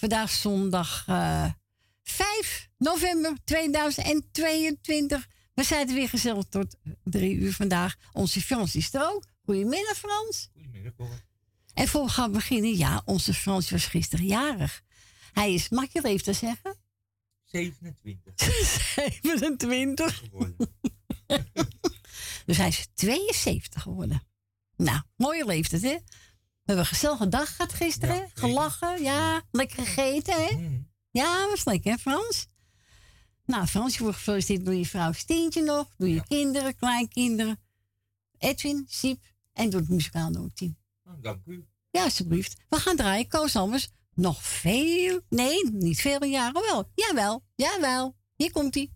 Vandaag zondag uh, eh, 5 november 2022. We zijn er weer gezellig tot drie uur vandaag. Onze Frans is er ook. Goedemiddag Frans. Goedemiddag hoor. En voor we gaan beginnen, ja, onze Frans was gisteren jarig. Hij is, mag je even zeggen? 27. 27. dus hij is 72 geworden. Nou, mooie leeftijd, hè? We hebben een gezellige dag gehad gisteren. Gelachen, ja. Lekker gegeten, hè? Mm. Ja, was lekker, hè, Frans? Nou, Frans, je wordt gefeliciteerd door je vrouw Steentje nog. Door je kinderen, kleinkinderen. Edwin, Siep en door het muzikaal noodteam. Oh, dank u. Ja, alsjeblieft. We gaan draaien. Koos anders nog veel... Nee, niet veel jaren wel. Jawel, jawel. Hier komt-ie.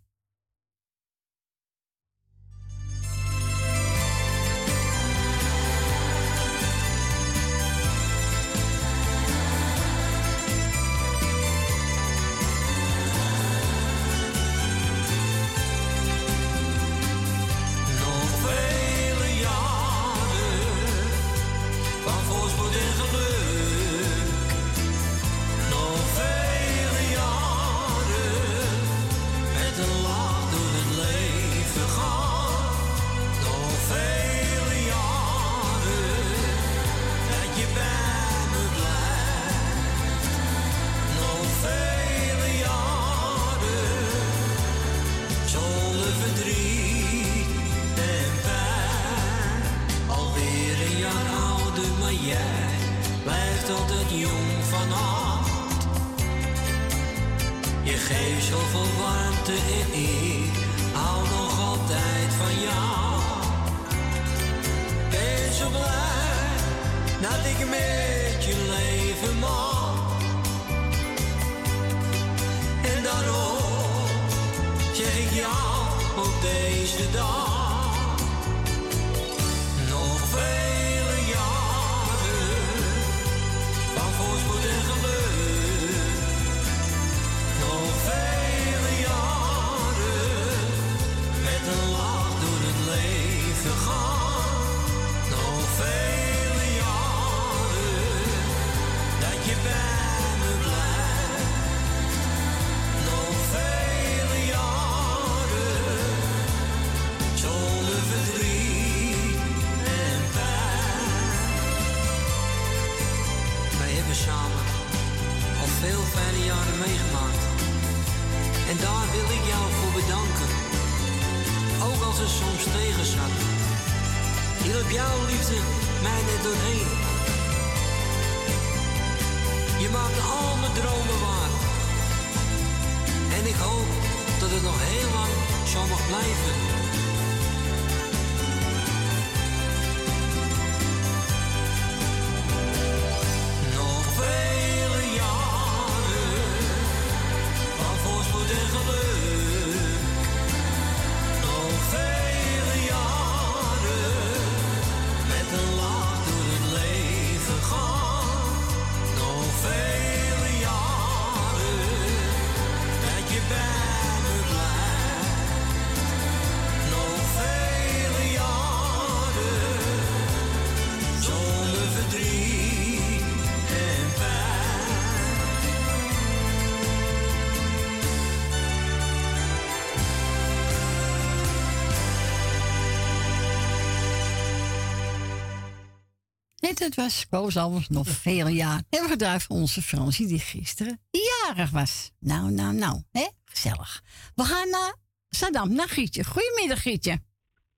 Het was Koos Albers nog veel jaar. Hebben we gedraaid voor onze Fransie die gisteren jarig was. Nou, nou, nou. Hè? Gezellig. We gaan naar Saddam, naar Gietje. Goedemiddag, Gietje.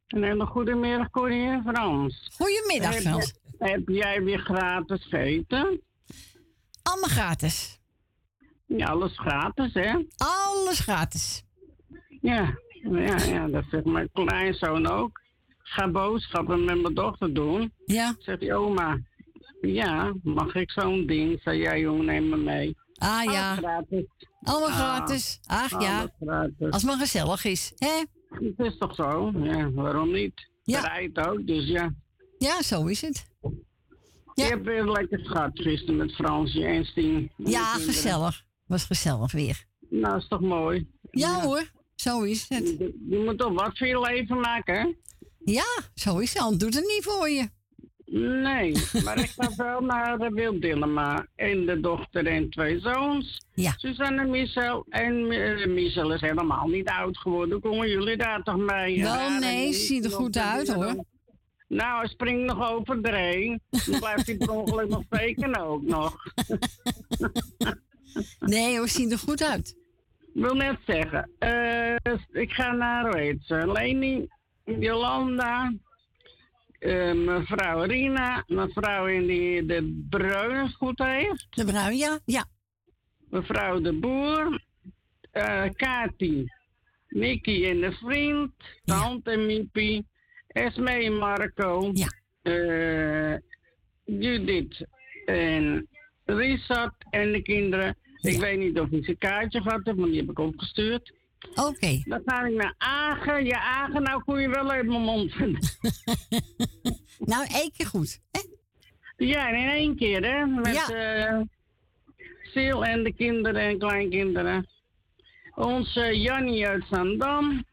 Een hele goede middag, Corrie en Frans. Goedemiddag, Frans. Heb, jij weer gratis eten? Allemaal gratis. Ja, alles gratis, hè? Alles gratis. Ja, ja, ja dat zegt mijn kleinzoon ook ga boodschappen met mijn dochter doen. Ja. Zegt die oma, ja, mag ik zo'n ding? Zei jij, jongen, neem me mee. Ah ja, gratis. allemaal Ah, gratis. Ach ja, gratis. als het maar gezellig is. hè? Het is toch zo? Ja, waarom niet? Ja. Bereid ook, dus ja. Ja, zo is het. Ja. Je hebt weer lekker schat gisteren met Fransje en Stien. Ja, gezellig. Was gezellig weer. Nou, is toch mooi? Ja, hoor, zo is het. Je, je moet toch wat voor je leven maken, hè? Ja. Anders doet het niet voor je. Nee, maar ik ga wel naar de Wil Dillema. En de dochter en twee zoons. Ja. Suzanne en Michel. En eh, Michel is helemaal niet oud geworden. Komen jullie daar toch mee? Wel, nee, ze ziet er goed uit, hoor. Nou, hij springt nog over de. Dan blijft hij per ongeluk nog steken ook nog. Nee hoor, zien er goed uit. Ik wil net zeggen, eh, ik ga naar, ze, Leni, Jolanda, eh, mevrouw Rina, mevrouw in die de bruine goed heeft, De bruin, ja, ja. mevrouw de Boer, eh Kati, Nicky en de vriend, Ja. tante Miepie, Esme en Marco, Ja. eh, Judith en Richard en de kinderen. Ik weet niet of ik een kaartje gehad heb, want die heb ik opgestuurd. Oké. Dan ga ik naar Agen. Ja, Agen, nou kon je wel uit mijn mond. Nou, één keer goed. Hè? Ja, in één keer, hè? Met Ja. eh Sil en de kinderen en kleinkinderen. Onze Jannie uit Zandam.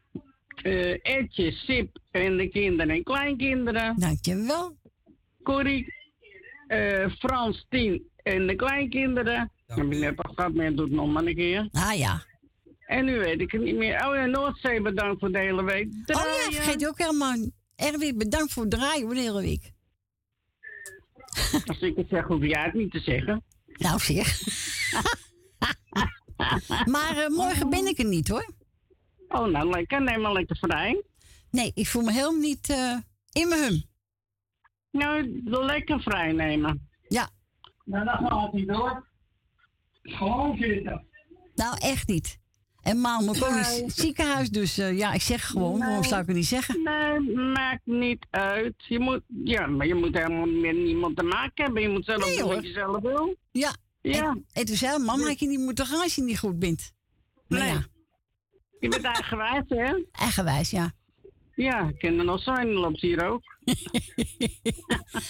eh Etje, Sip en de kinderen en kleinkinderen. Dankjewel. Corrie, eh Frans, Tien en de kleinkinderen. Dank Heb ik u. net al gehad, maar doe het nog maar een keer. Ah ja. En nu weet ik het niet meer. Oh ja, Noordzee, bedankt voor de hele week. Oh ja, vergeet je ook helemaal. Erwin, bedankt voor het draaien hoor, de hele week. Als ik het zeg, hoef jij het niet te zeggen. Nou zeg. maar eh, morgen ben ik er niet hoor. Oh, nou lekker. Neem maar lekker vrij. Nee, ik voel me helemaal niet eh, in mijn hum. Nou, lekker vrij nemen. Ja, Nou, dat gaat niet door. Gewoon zitten. nou echt niet. En Nee. het ziekenhuis, dus eh, ja, ik zeg gewoon, waarom Nee. zou ik het niet zeggen? Nee, maakt niet uit. Je moet, ja, maar je moet helemaal met niemand te maken hebben. Je moet zelf Nee, doen wat je zelf wil. Ja. Ja, En, en toen zei mama, had je niet moeten gaan als je niet goed bent. Maar Nee. ja, je bent eigenwijs, hè? eigenwijs, ja. Ja, ik ken er nog die loopt hier ook.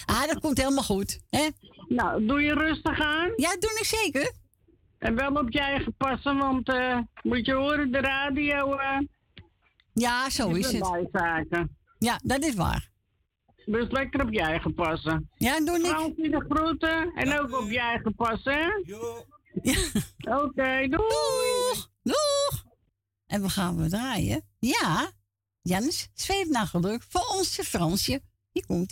Ah, dat komt helemaal goed. Hè? Nou, doe je rustig aan. Ja, dat doe ik zeker. En wel op je eigen passen, want eh, moet je horen, de radio eh Ja, zo is het. bijzaken. Ja, dat is waar. Dus lekker op je eigen passen. Ja, doe ik. Fransie de groeten en ook op je eigen passen, hè? Jo. Oké, doei! Doeg! Doeg! En we gaan we draaien. Ja, Jannes, zweef naar geluk voor onze Fransje. Hier komt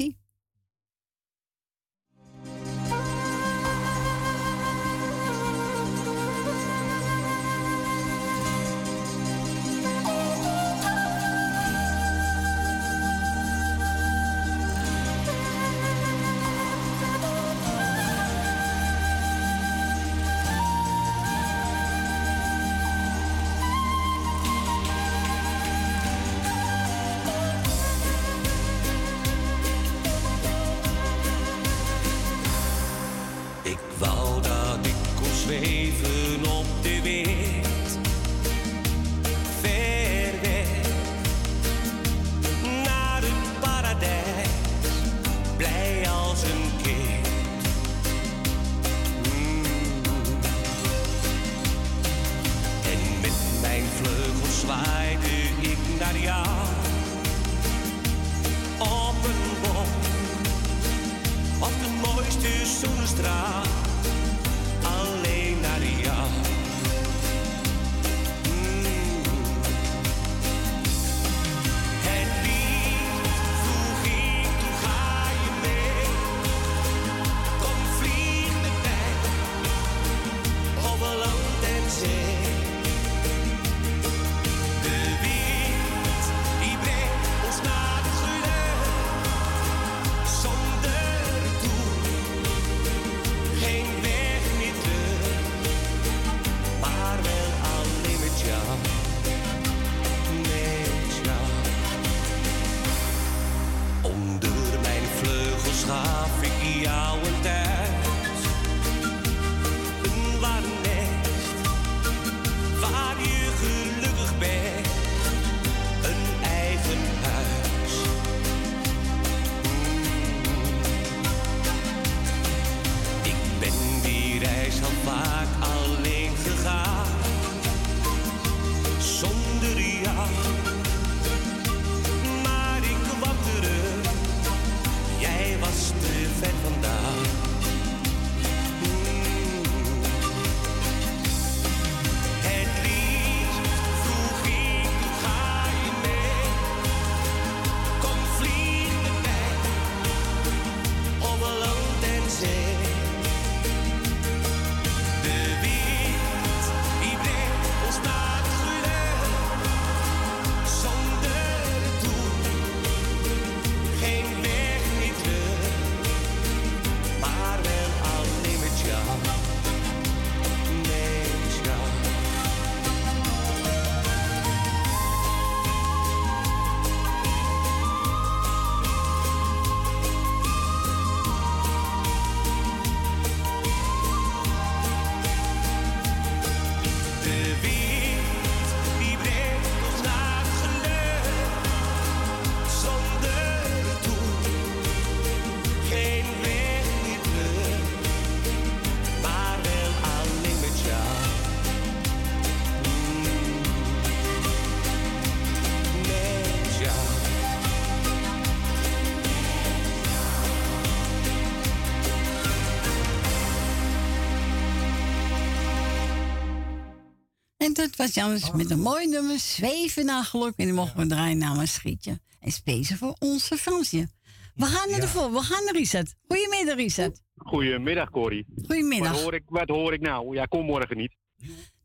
Dat was Janus met een mooi nummer, Zweven naar geluk. En die mogen we draaien namens Schietje. En speciaal voor onze Fransje. We gaan naar de vol, we gaan naar Reset. Goedemiddag, Reset. Goedemiddag, Corrie. Goedemiddag. Wat hoor, ik, wat hoor ik nou? Ja, kom morgen niet.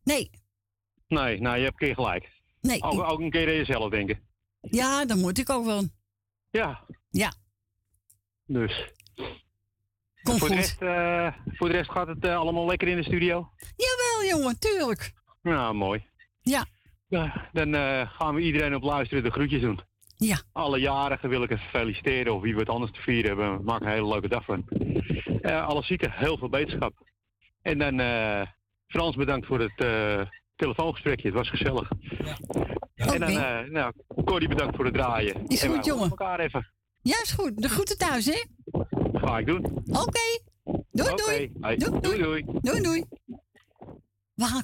Nee. Nee, nou, je hebt een keer gelijk. Nee. Ook, ook een keer aan jezelf denken. Ja, dan moet ik ook wel. Ja. Ja. Dus. Voor, goed. De rest, eh, voor de rest gaat het eh, allemaal lekker in de studio? Jawel, jongen, tuurlijk. Nou, mooi. Ja. Ja, dan eh, gaan we iedereen op luisteren de groetjes doen. Ja. Alle jarigen wil ik even feliciteren of wie we het anders te vieren hebben. Maak een hele leuke dag van. Eh, alle zieken, heel veel beterschap. En dan eh, Frans bedankt voor het telefoongesprekje. Het was gezellig. En dan, nou, Corrie bedankt voor het draaien. Is en goed, jongen. elkaar even. Ja, is goed. De groeten thuis, hè? Ga ik doen. Oké. Doei, doei. Hoi. Doei, doei, doei. Doei, doei.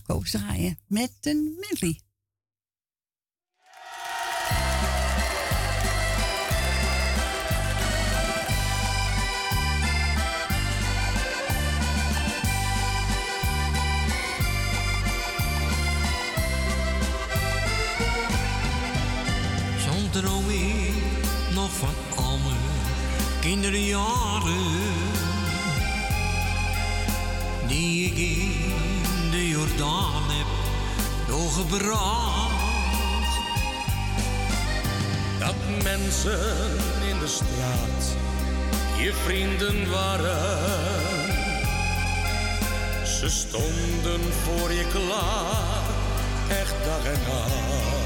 Koos draaien met een medley. Droom ik nog van al mijn kinderjaren. Die ik Jordaan heb doorgebracht. Dat mensen in de straat je vrienden waren. Ze stonden voor je klaar, echt dag en nacht.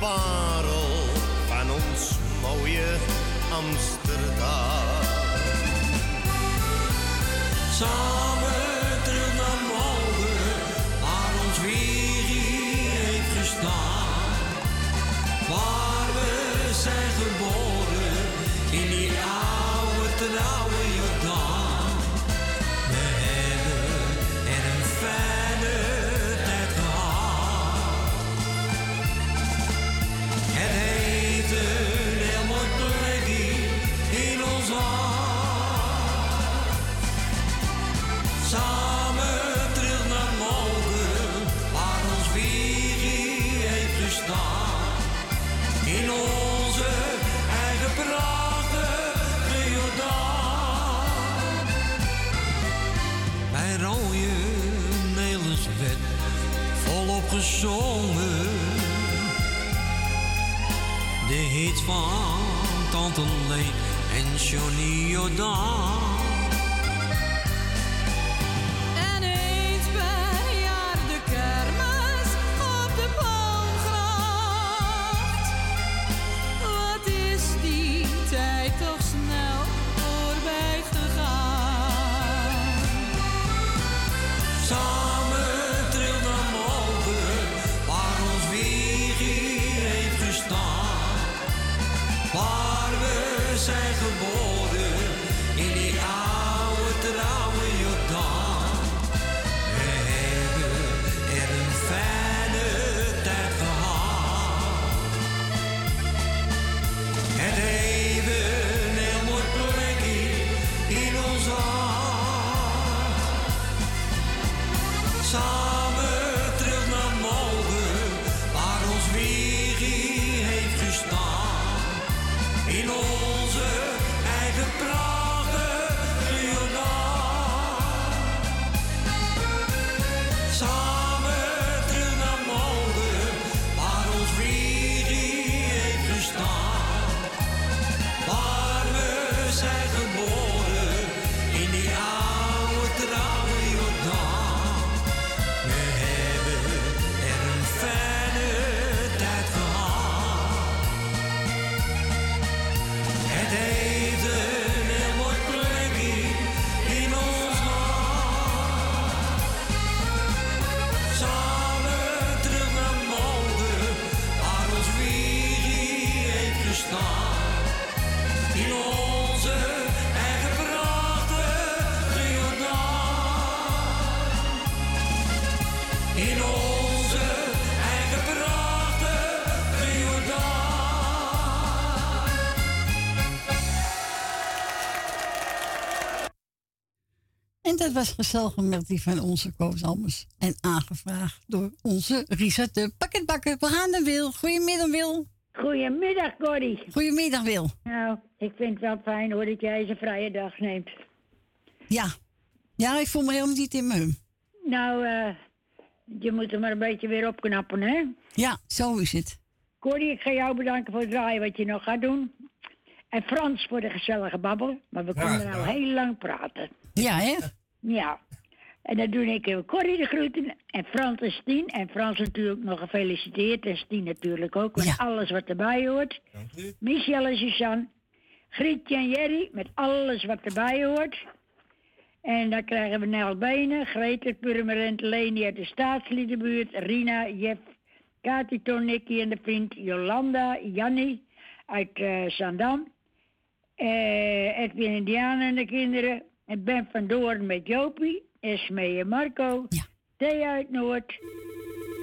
Parel van ons mooie Amsterdam. Samen gezongen. De hits van Tante Leen en Johnny Jordaan. Dat was gezellig met die van onze Koos Almers. En aangevraagd door onze Risa de pakketbakker. We gaan naar Wil. Goedemiddag Wil. Goedemiddag, Corrie. Goedemiddag Wil. Nou, ik vind het wel fijn hoor dat jij eens een vrije dag neemt. Ja. Ja, ik voel me helemaal niet in mijn hum. Nou, eh, je moet er maar een beetje weer opknappen, hè? Ja, zo is het. Corrie, ik ga jou bedanken voor het draaien wat je nog gaat doen. En Frans voor de gezellige babbel. Maar we kunnen nou gedaan. heel lang praten. Ja, hè? Ja. En dan doe ik eh, Corrie de groeten en Frans en Stien. En Frans natuurlijk nog gefeliciteerd. En Stien natuurlijk ook. Met Ja. alles wat erbij hoort. Dank u. Michel en Suzanne. Grietje en Jerry met alles wat erbij hoort. En dan krijgen we Nel Benen, Greter Purmerend, Leni uit de staatsliedenbuurt, Rina, Jeff, Katiton, Nicky en de vriend, Jolanda, Jannie uit eh Zandam, eh Edwin en Diana en de kinderen, en Ben van Doorn met Jopie, Esmee en Marco, Ja. Thea uit Noord,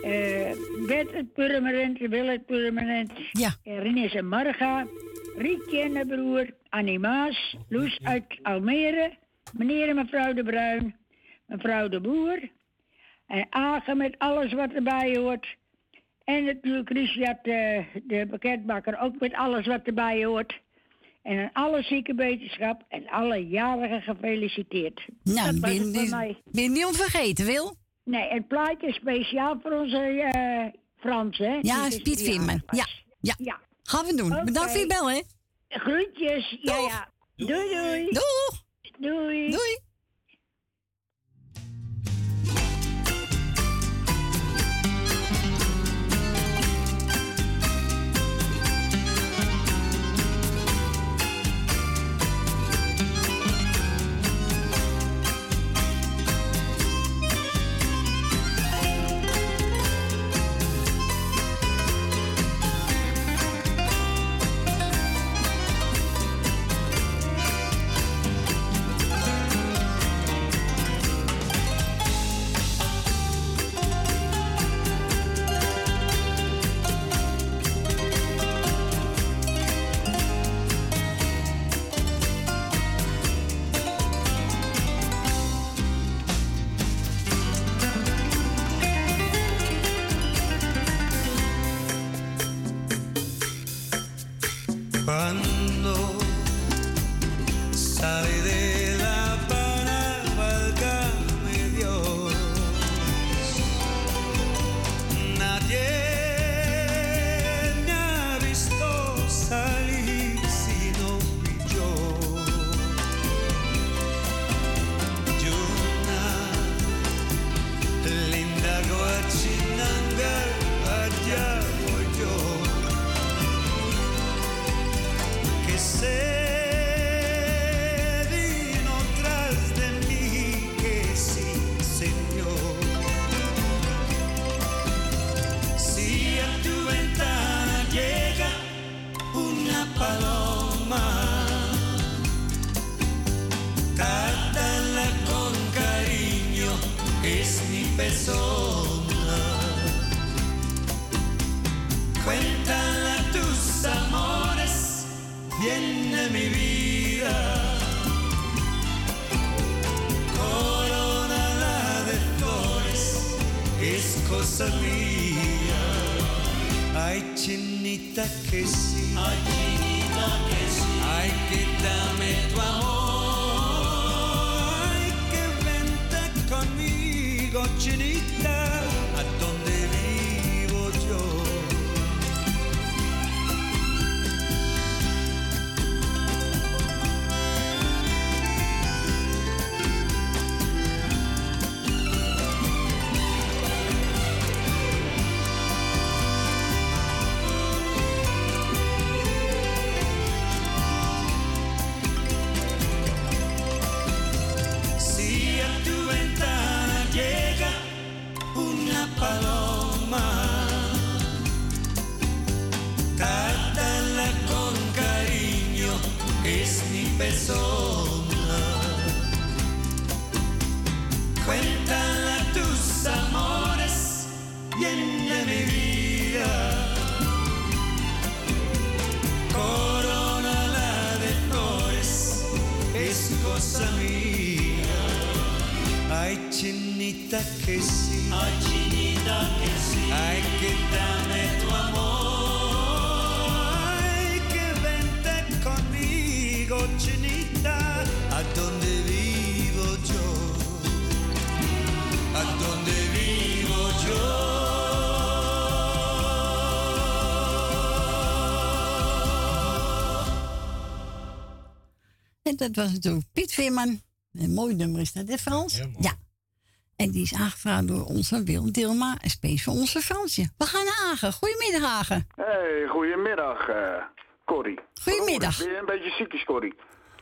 eh Bert uit Purmerend, Wil uit Purmerend, Ja. eh, Rinus en Marga, Rietje en de broer, Annie Maas, Loes uit Almere, meneer en mevrouw de Bruin, mevrouw de Boer, en Agen met alles wat erbij hoort. En natuurlijk Richard, de, de pakketbakker, ook met alles wat erbij hoort. En aan alle zieke wetenschap en alle jarigen gefeliciteerd. Nou, dat was ben, het voor mij. ben je niet onvergeten, Wil? Nee, het plaatje is speciaal voor onze eh Frans, hè? Ja, Piet was. Ja, ja. Ja. Gaan we doen. Bedankt voor je bel, hè? Groetjes. Ja, ja. Doei, doei. Doeg! Doei. Doei! Dat was natuurlijk Piet Veerman. Een mooi nummer is dat, hè Frans? Ja. En die is aangevraagd door onze Wil Dilma en space voor onze Fransje. We gaan naar Hagen. Goedemiddag, Hagen. Hey, goedemiddag, eh Corrie. Goedemiddag. Ben je een beetje ziekjes, Corrie?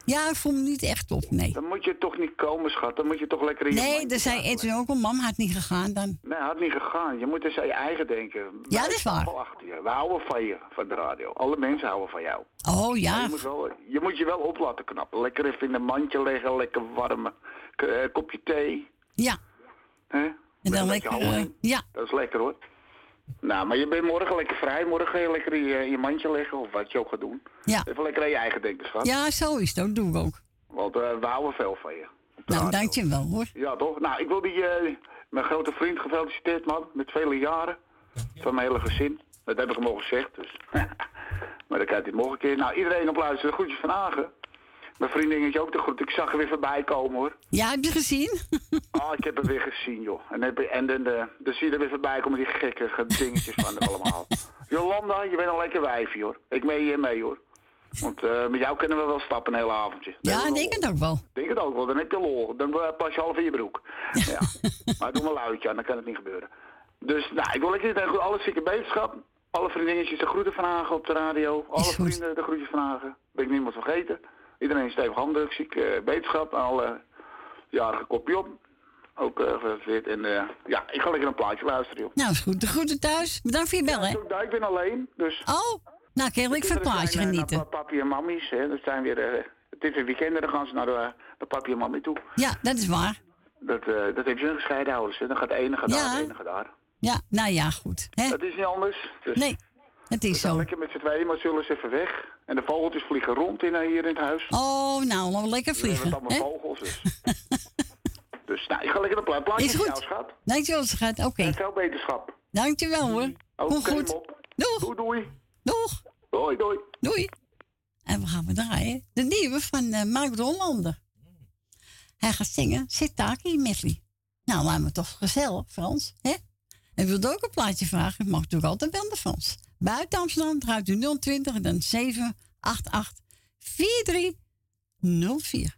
Ja, ik voel me niet echt op, nee. Dan moet je toch niet komen, schat. Dan moet je toch lekker in je Nee, daar zei Edwin ook al, mam had niet gegaan dan. Nee, had niet gegaan. Je moet eens aan je eigen denken. Ja, Wij dat is waar. wel achter je. We houden van je, van de radio. Alle mensen houden van jou. Oh Maar ja, Je moet, wel, je moet je wel op laten knappen. Lekker even in een mandje leggen, lekker warm eh, kopje thee. ja. Hè? En dan lekker, eh, ja. Dat is lekker hoor. Nou, maar je bent morgen lekker vrij. Morgen ga je lekker in je, in je mandje leggen of wat je ook gaat doen. Ja. Even lekker aan je eigen denken, schat. Ja, zo is het ook. Doe ik ook. Want eh, we houden veel van je. Nou, dankjewel hoor. Ja, toch? Nou, ik wil die, eh, mijn grote vriend gefeliciteerd, man. Met vele jaren. Van mijn hele gezin. Dat heb ik hem al gezegd, dus. maar dan krijgt hij het nog een keer. Nou, iedereen op luisteren. Groetjes van Hagen. Mijn vriendinnetje ook de groet. Ik zag er weer voorbij komen, hoor. Ja, heb je gezien? Oh, ik heb hem weer gezien, joh. En, heb, en dan, eh, dan zie je er weer voorbij komen die gekke ge- dingetjes van er allemaal. Jolanda, je bent een lekker wijfje, hoor. Ik mee je mee, hoor. Want eh, met jou kunnen we wel stappen een hele avondje. Ja, ik denk het ook wel. Ik denk het ook wel, dan heb je lol. Dan eh, pas je half in je broek. Ja. maar doe maar luidje aan, dan kan het niet gebeuren. Dus, nou, ik wil lekker goed, alle zieke beterschap. Alle vriendinnetjes de groeten van Hagen op de radio. Alle vrienden de groetjes van Hagen. Ben ik niemand vergeten. Iedereen stevig handdruk, zieke beterschap. En alle jarige kopje op. Ook eh gefeliciteerd. En eh, ja, ik ga lekker een plaatje luisteren, joh. Nou, is goed. De groeten thuis. Bedankt voor je bel, hè? Ja, ik ben alleen, dus... Oh, nou, ik van het plaatje eh, genieten. Naar papi en mammies, hè. Dat zijn weer... eh, het is een weekend en dan gaan ze naar, de, papi en mammy toe. Ja, dat is waar. Dat, eh dat je een gescheiden ouders. Hè. Dan gaat de ene gaat Ja. daar, de ene gaat daar. Ja, nou ja, goed. Hè? Dat is niet anders. Dus Nee, het is we zo. lekker met z'n tweeën, maar zullen ze even weg. En de vogeltjes vliegen rond in, eh, hier in het huis. Oh, nou, lekker vliegen. hebben allemaal vogels, dus. dus nou, ik ga lekker een pla plaatje Is goed. schat. Dankjewel, schat. Oké. En veel beterschap. Dankjewel, hoor. Oké, Goed, goed. mop. Doeg. Doei, doei. Doeg. Doei, doei. Doei. En we gaan we draaien. De nieuwe van eh Mark de Hollander. Hij gaat zingen Sitaki Medley. Nou, laten we toch gezellig, Frans. Hè? En wilde ook een plaatje vragen? Mag natuurlijk altijd bellen, Frans. Buiten Amsterdam draait u 020 en dan 788 4304.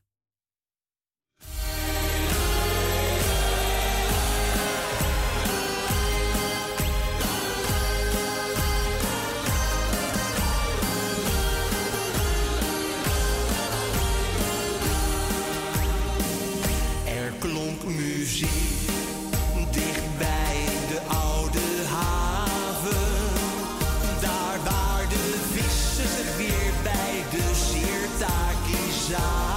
Er klonk muziek die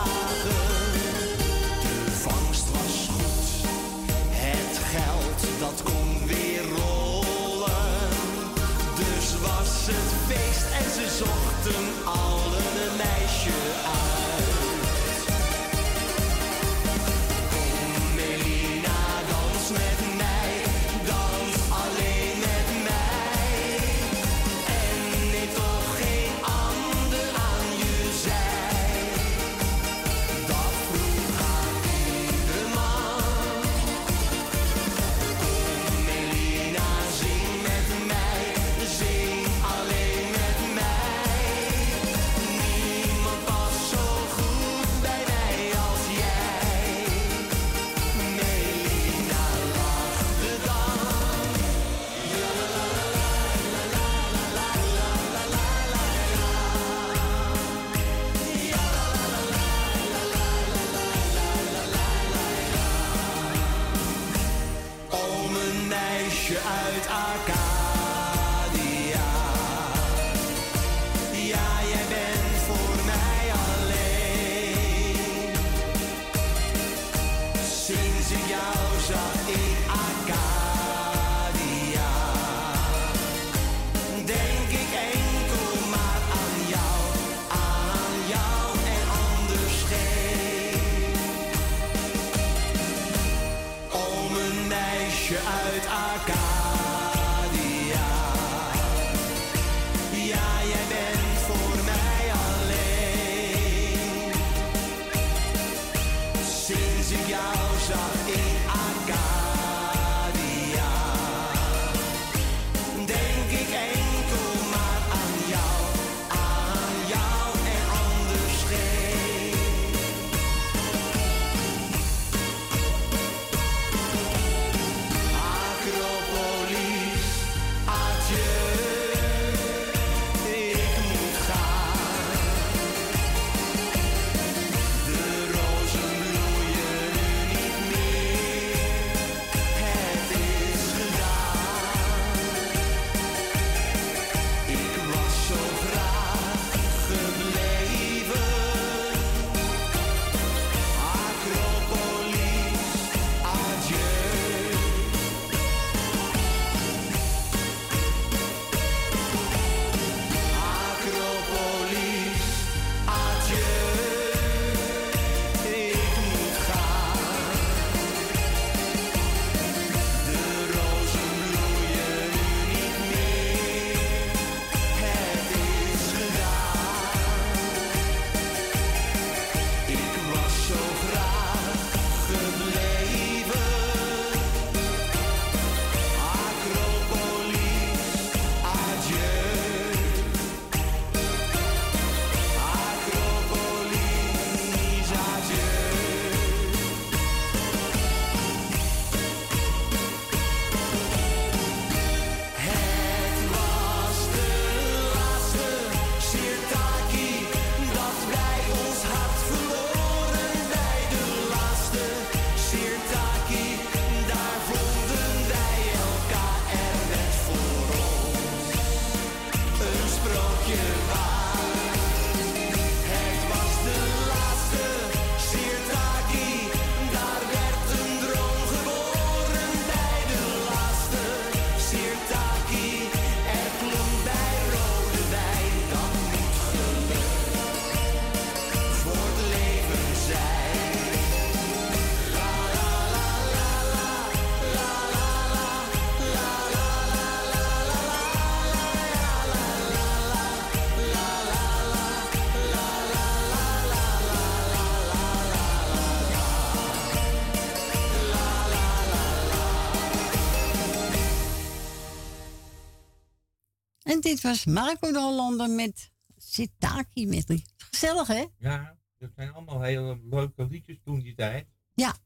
dit was Marco de Hollander met Sitaki Medley. Gezellig, hè? Ja, dat zijn allemaal hele leuke liedjes toen die tijd. Ja.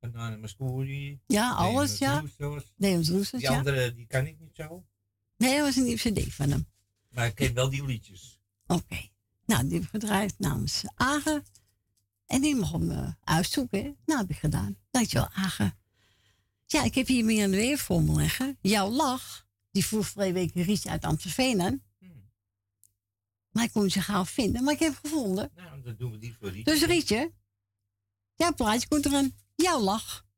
Banana Mascuri. Ja, alles, ja. Deons Roesters, Die ja. andere, die kan ik niet zo. Nee, dat was een cd van hem. Maar ik ken wel die liedjes. Oké. Nou, die gedraaid namens Agen. En die mocht hem eh, uitzoeken. hè. Nou, heb ik gedaan. Dankjewel, Agen. Ja, ik heb hier meer een weer voor me liggen. Jouw lach, die vroeg vorige week Rietje uit Amstelveen aan. Maar ik kon ze gauw vinden. Maar ik heb gevonden. Nou, dan doen we die voor Rietje. Dus Rietje, jouw plaatje komt eraan. Jouw lach.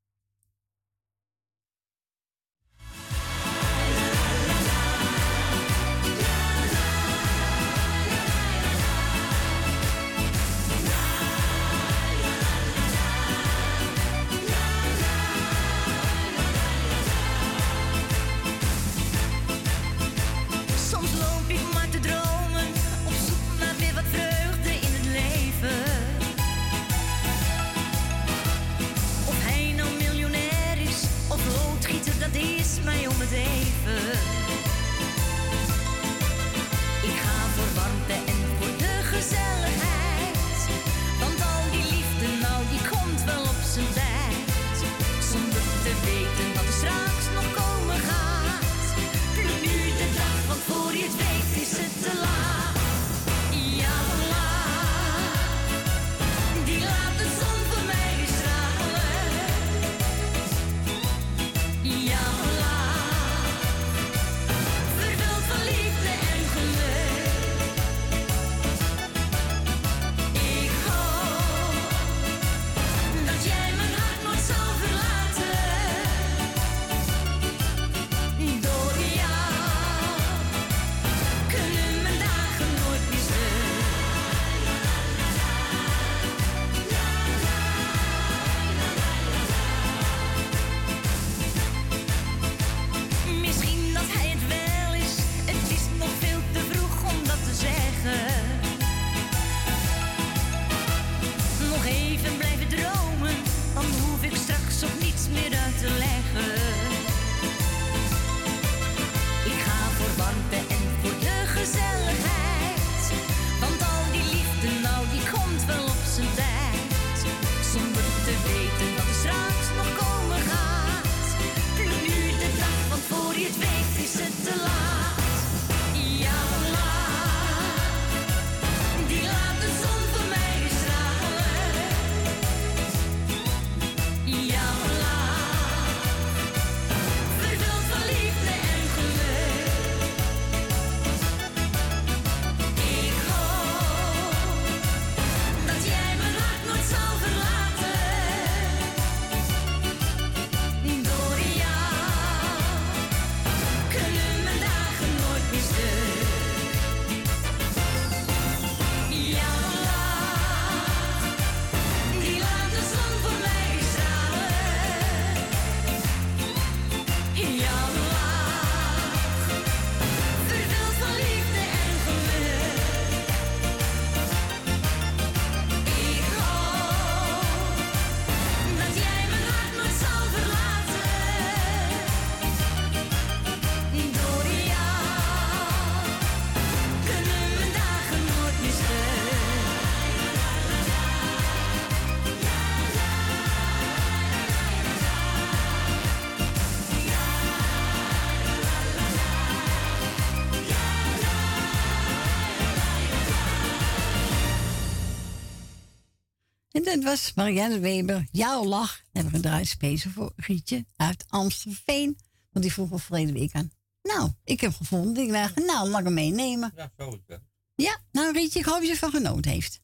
Dat was Marianne Weber, jouw lach. Hebben we gedraaid speciaal voor Rietje uit Amstelveen. Want die vroeg al verleden week aan. Nou, ik heb gevonden. Ik dacht, nou, laat ik hem meenemen. Ja, zo is het. Ja, nou Rietje, ik hoop dat je ervan genoten heeft.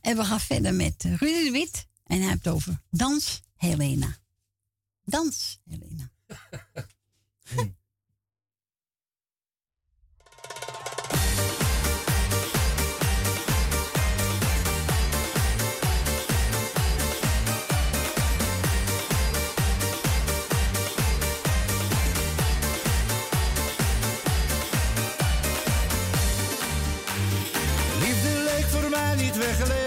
En we gaan verder met Rudy de Wit. En hij heeft het over Dans Helena. Dans Helena. Liefde weggelegd,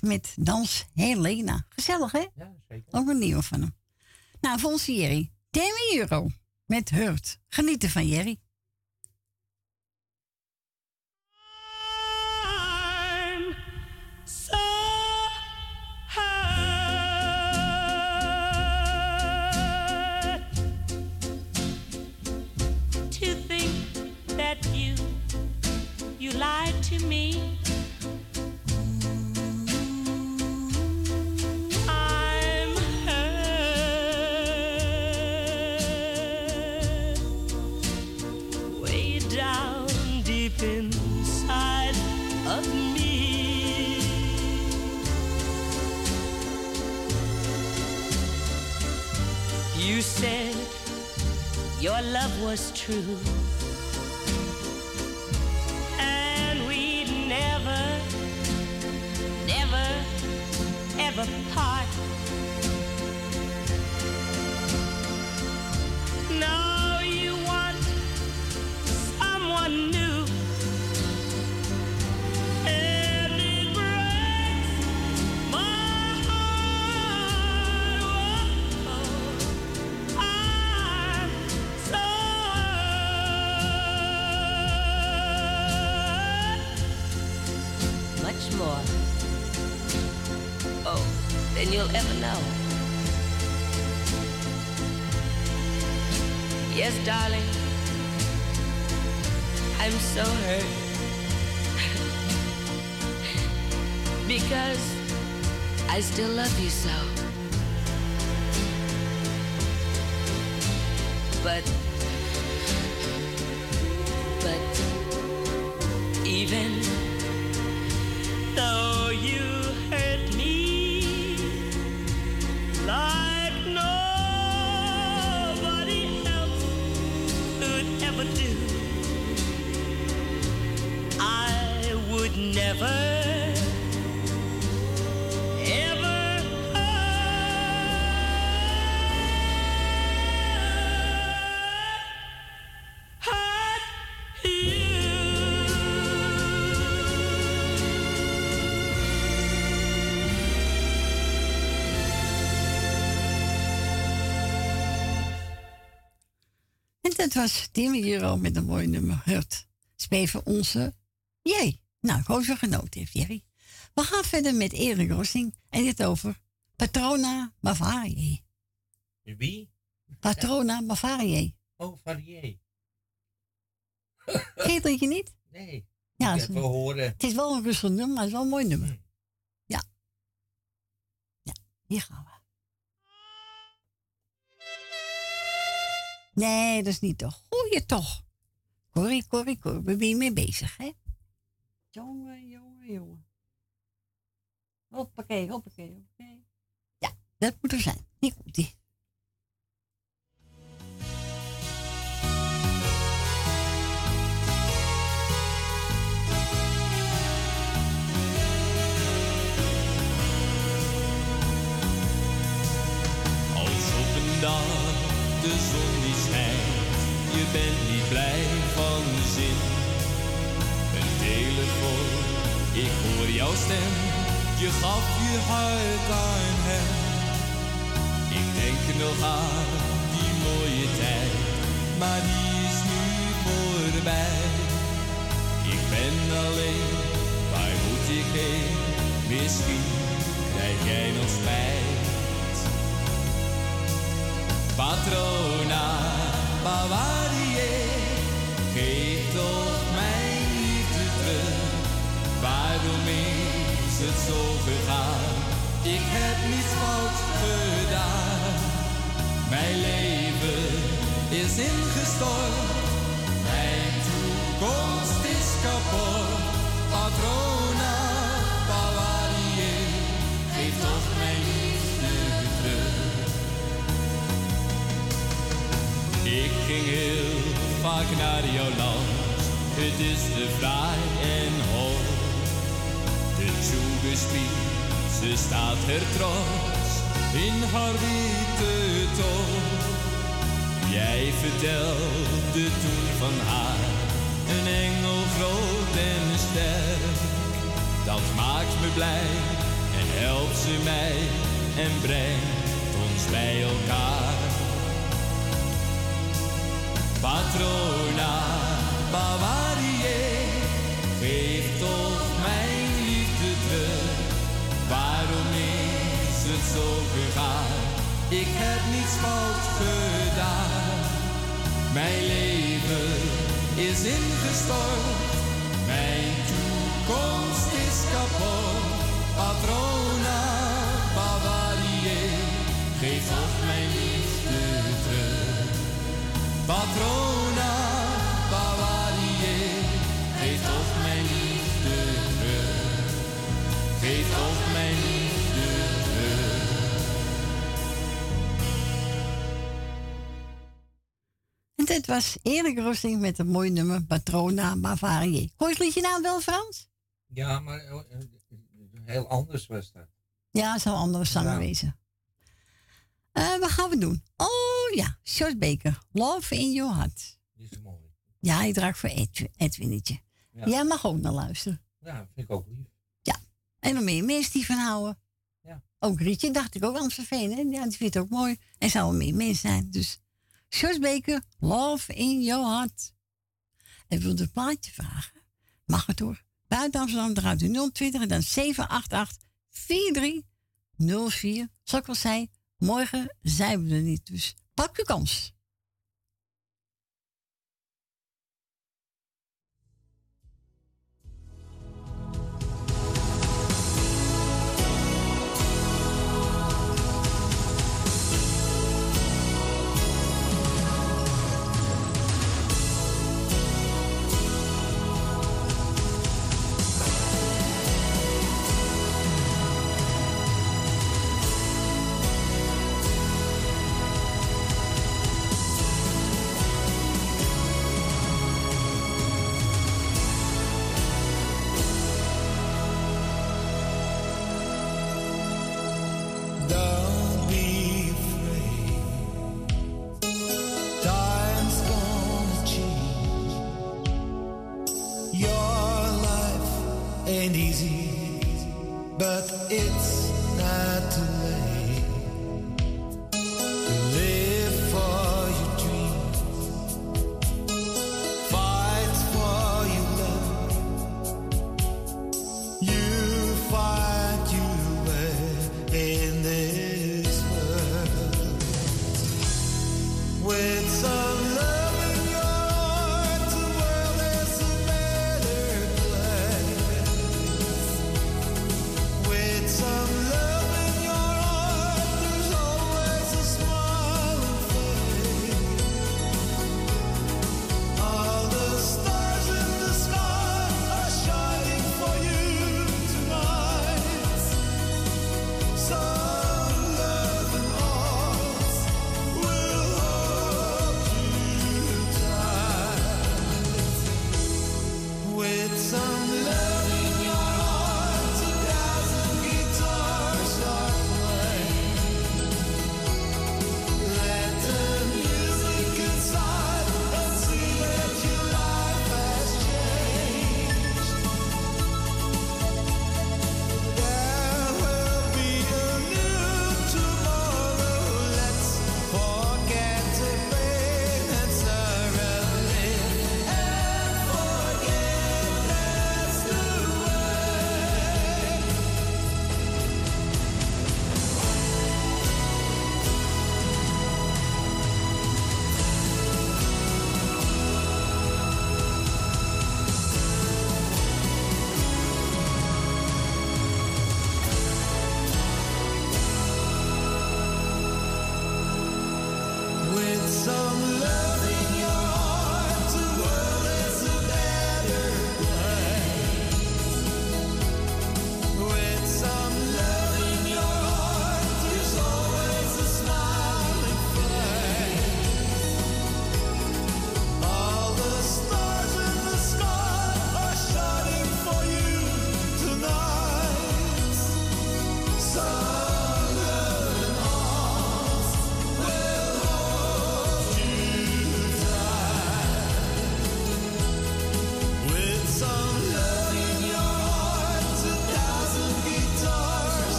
Met Dans Helena. Gezellig hè? Ja, zeker. Ook een nieuwe van hem. Nou, onze Jerry. Demi Euro met Hurt. Genieten van Jerry. Was true. Dat was Timmy Euro met een mooi nummer Hurt. Voor onze Jerry. Nou, ik hoop dat genoten heeft, Jerry. We gaan verder met Erik Rossing en dit over Patrona Bavaria. Wie? Patrona Bavaria. Oh, Varier. Je dat je niet? Nee. Ja, het is- even horen. Het is wel een rustig nummer, maar het is wel een mooi nummer. Hm. Ja. Ja, hier gaan we. Nee, dat is niet toch. Goeie toch. Corrie, Corrie, Corrie. Waar ben je mee bezig, hè? Jongen, jongen, jongen. Hoppakee, hoppakee, hoppakee. Ja, dat moet er zijn. Hier komt ie. Als op een dag de zon jouw stem, je gaf je hart aan hem. Ik denk nog aan die mooie tijd, maar die is nu voorbij. Ik ben alleen, waar moet ik heen? Misschien krijg jij nog spijt. Patrona Bavarie, zo gegaan? Ik heb niets fout gedaan. Mijn leven is ingestort. Mijn toekomst is kapot. Patrona Bavarie, geef toch mijn liefde terug. Ik ging heel vaak naar jouw land. Het is te fraai en hoog. De Tjugespiel, ze staat er trots in haar witte toon. Jij vertelde toen van haar, een engel groot en sterk. dat maakt me blij en helpt ze mij en brengt ons bij elkaar. Patrona Bavarie, geef toch Mijn leven is ingestort. Mijn toekomst is kapot. Patrona was Erik Rossing met een mooi nummer Patrona Bavarie. Hoor je het liedje nou wel, Frans? Ja, maar eh, eh, heel anders was dat. Ja, het zou een andere zanger Ja. wezen. Eh, wat gaan we doen? Oh ja, Short Baker. Love in your heart. Die is mooi. Ja, hij draagt voor Edwin, Edwinnetje. Ja. Jij mag ook naar luisteren. Ja, vind ik ook lief. En nog meer mensen die van houden. Ja. Ook Rietje, dacht ik ook Amstelveen. Hè? Ja, die vindt het ook mooi. En zou meer mensen zijn. Dus Sjors Love in your heart. En wilde een plaatje vragen? Mag het hoor. Buiten Amsterdam draait u 020 en dan 788 4304. Zoals ik al zei, morgen zijn we er niet. Dus pak je kans.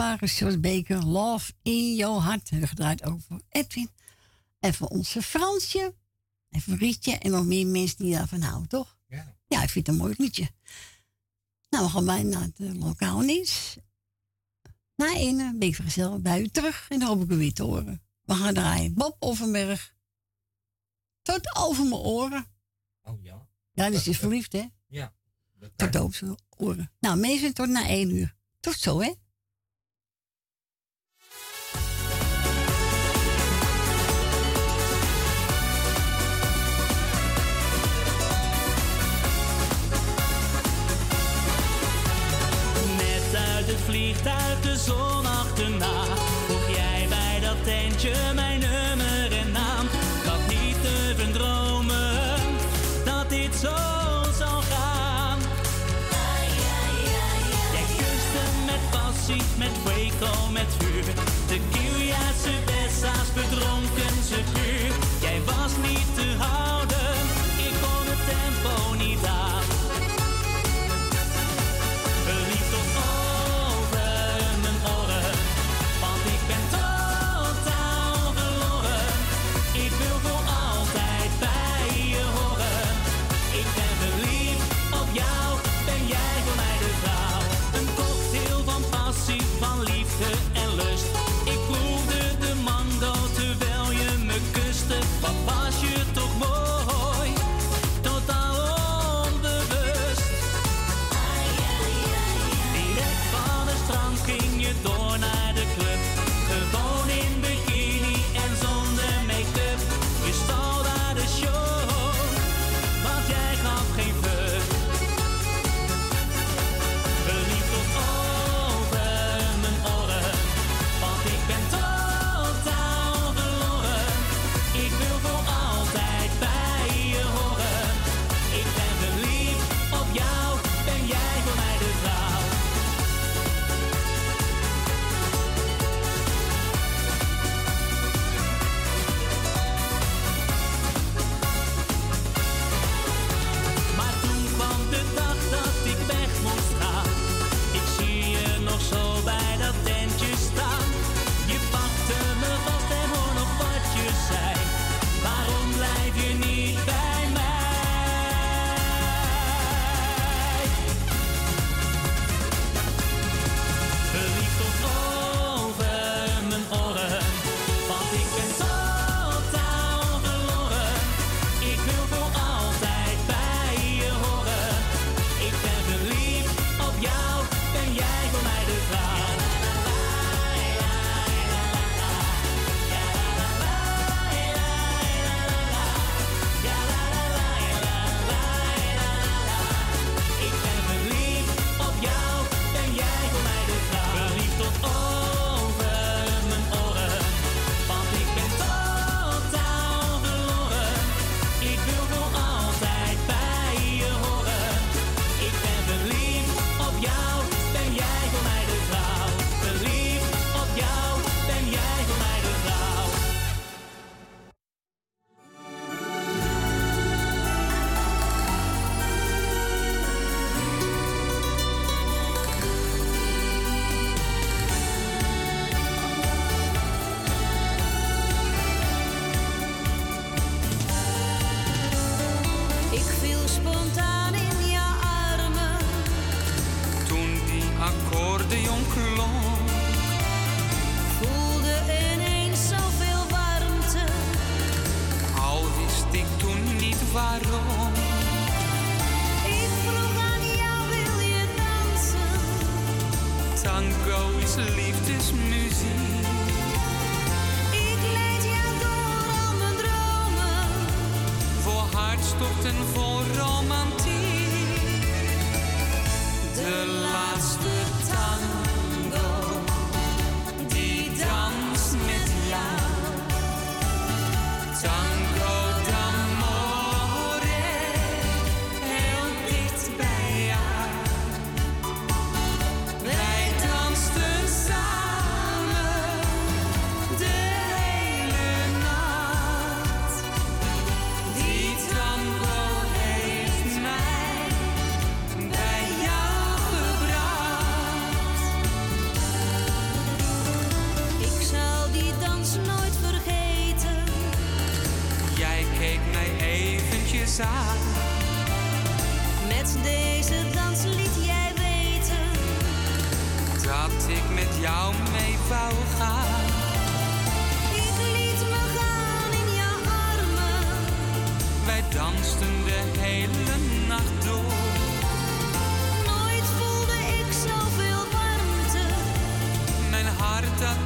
kwetsbare Short Baker, Love in Your hart En gedraaid ook voor Edwin. En voor onze Fransje. En voor Rietje. En nog meer mensen die daarvan houden, toch? Ja. Ja, ik vind het een mooi liedje. Nou, we gaan bijna naar de lokaal nieuws. Na één eh, week ik bij u terug. En dan hoop ik u weer te horen. We gaan draaien. Bob Offenberg. Tot over mijn oren. Oh ja. Ja, dus is verliefd, hè? Ja. Tot over mijn oren. Nou, meestal tot na één uur. Tot zo, hè? Vliegt uit de zon achterna. Vroeg jij bij dat tentje mijn nummer en naam. Ik niet durven dromen dat dit zo zou gaan. Jij kuste met passie, met Waco, met vuur. De Kieljaarse Bessa's bedronken ze puur.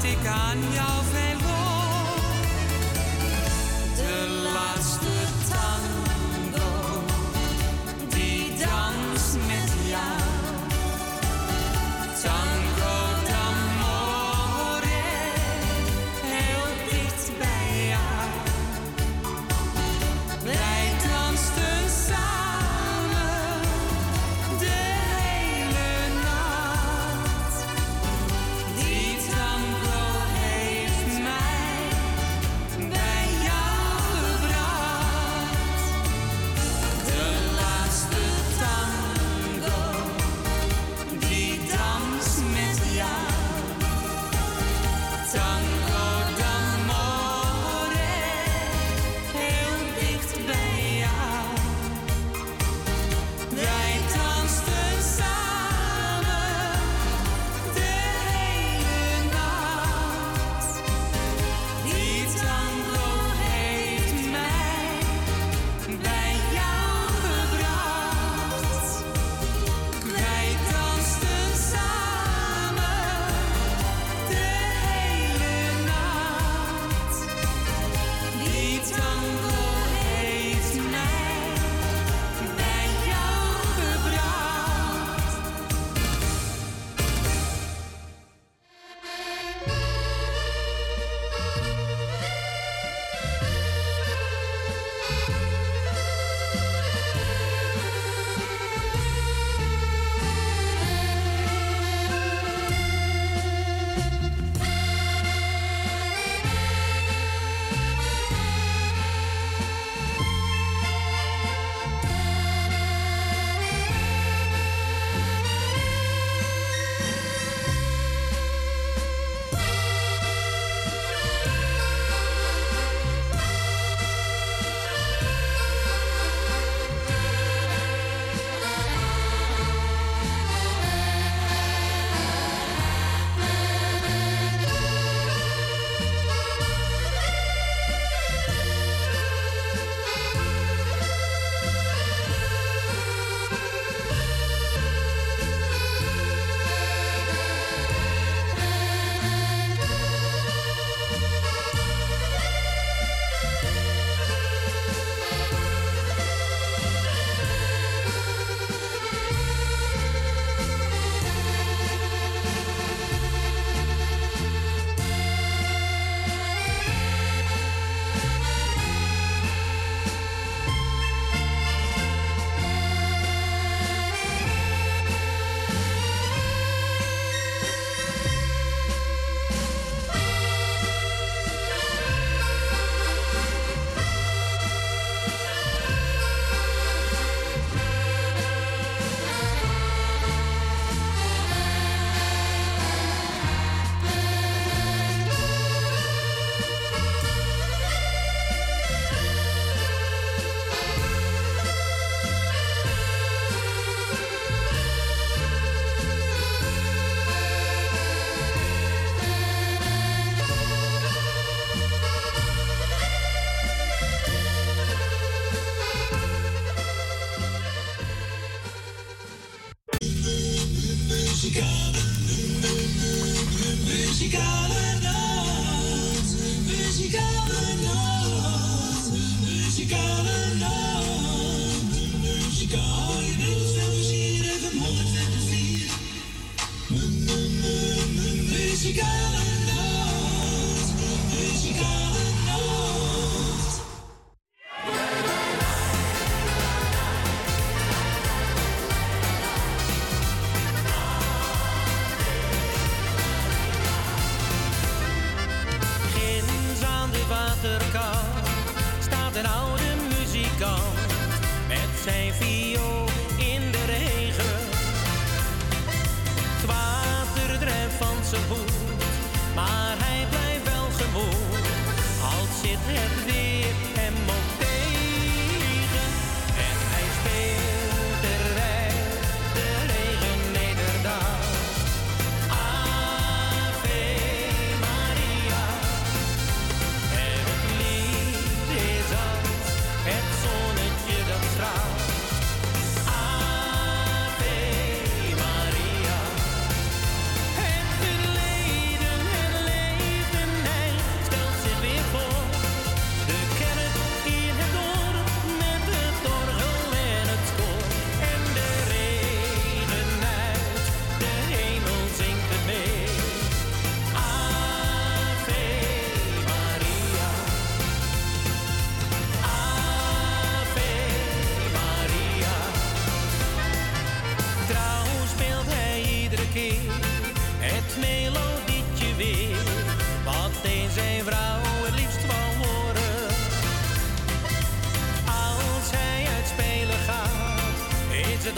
Ik aan jou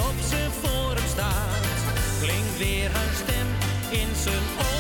op zijn voor hem staat. Klinkt weer haar stem in zijn oren.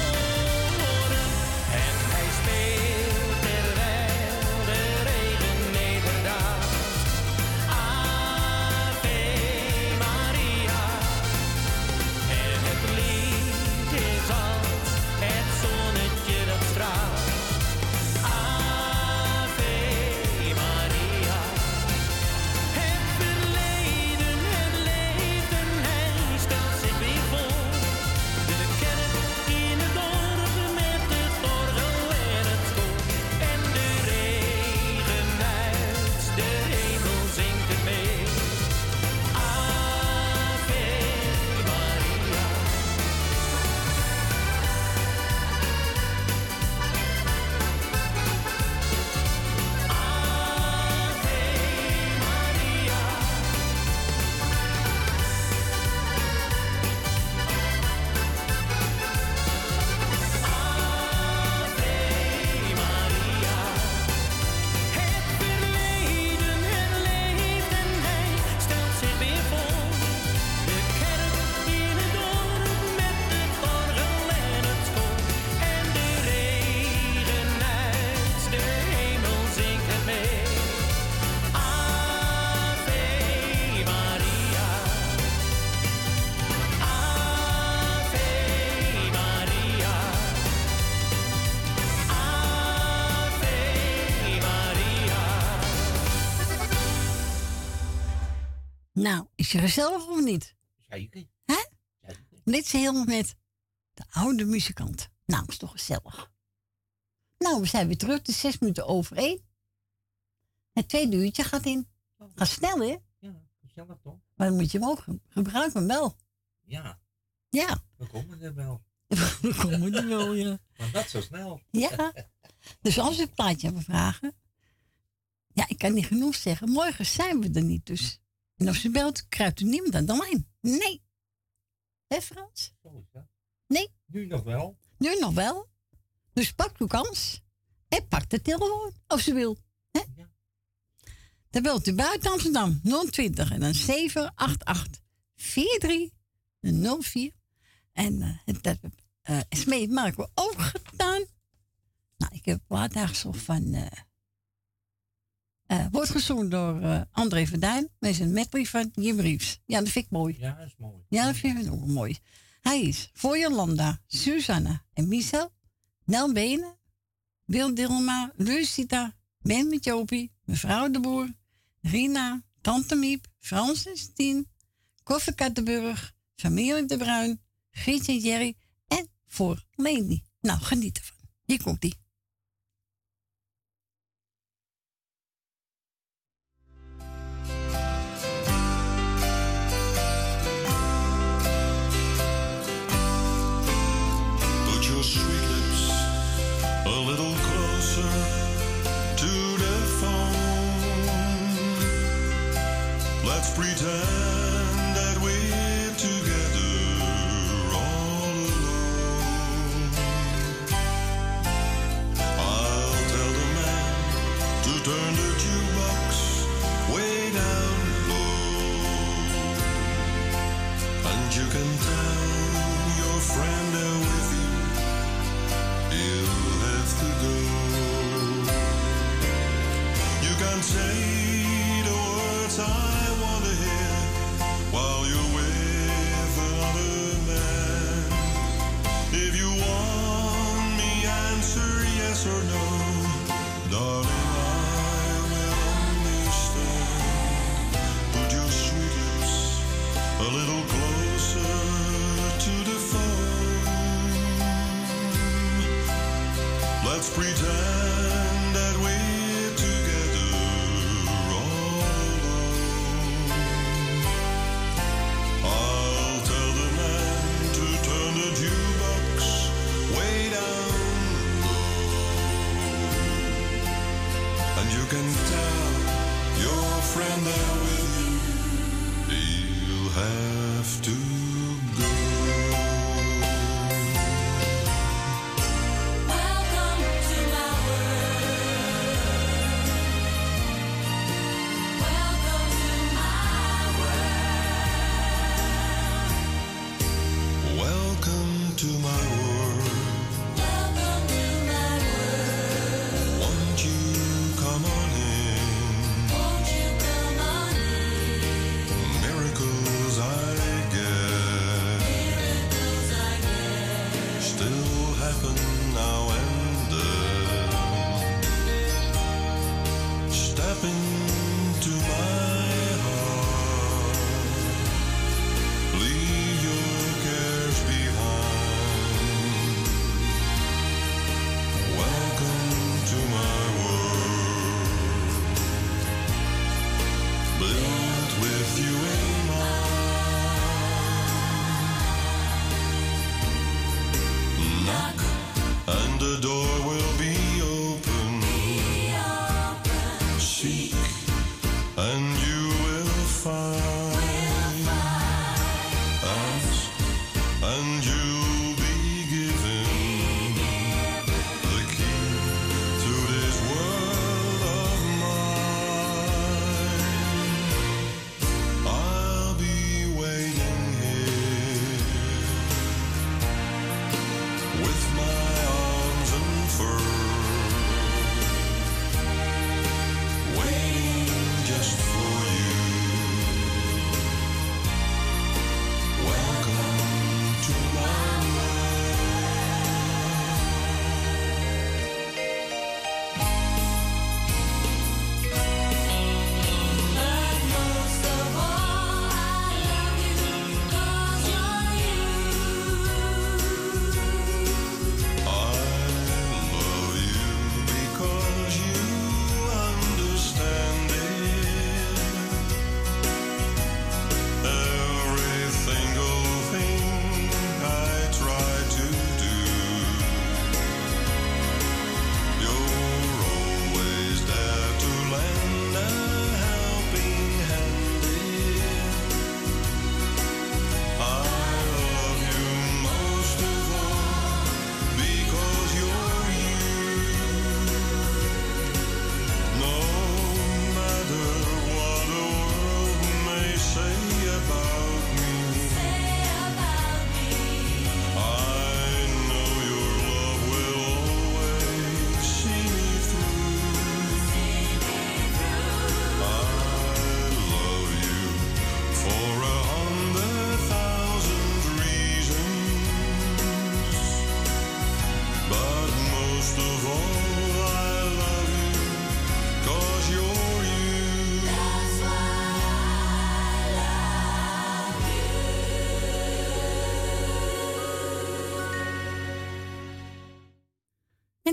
Je gezellig of niet? Zeker. Hè? Dit is helemaal met de oude muzikant. Nou, is toch gezellig. Nou, we zijn weer terug. Het is zes minuten over één. Het tweede uurtje gaat in. Gaat snel, hè? Ja, gezellig toch? Maar dan moet je hem ook ge- gebruiken, hem wel. Ja, Ja, we komen er wel. we komen er wel, ja. Maar dat zo snel. Ja. Dus als we een plaatje hebben vragen. Ja, ik kan niet genoeg zeggen. Morgen zijn we er niet. Dus. En als u belt, kruipt u niemand aan de lijn. Nee. Hé Frans? Is dat. Nee. Nu nog wel. Nu nog wel. Dus pak uw kans. En pak de telefoon. Als u wil. Hè? Dan belt u buiten Amsterdam 020 en dan 788 4304. En het dat Smee maken we ook gedaan. Nou, ik heb dagen van. eh eh, wordt gezongen door eh, André van Duin. Met een medley van Jim Reeves. Ja, dat vind ik mooi. Ja, dat is mooi. Ja, dat vind ik ook mooi. Hij is voor Jolanda, Susanna en Michel, Nel Benen, Wil Dilma, Lucita, Ben met Jopie, mevrouw de Boer, Rina, Tante Miep, Francis Tien, Koffie Kattenburg, familie De Bruin, Grietje en Jerry en voor Leni. Nou, geniet ervan. Hier komt die.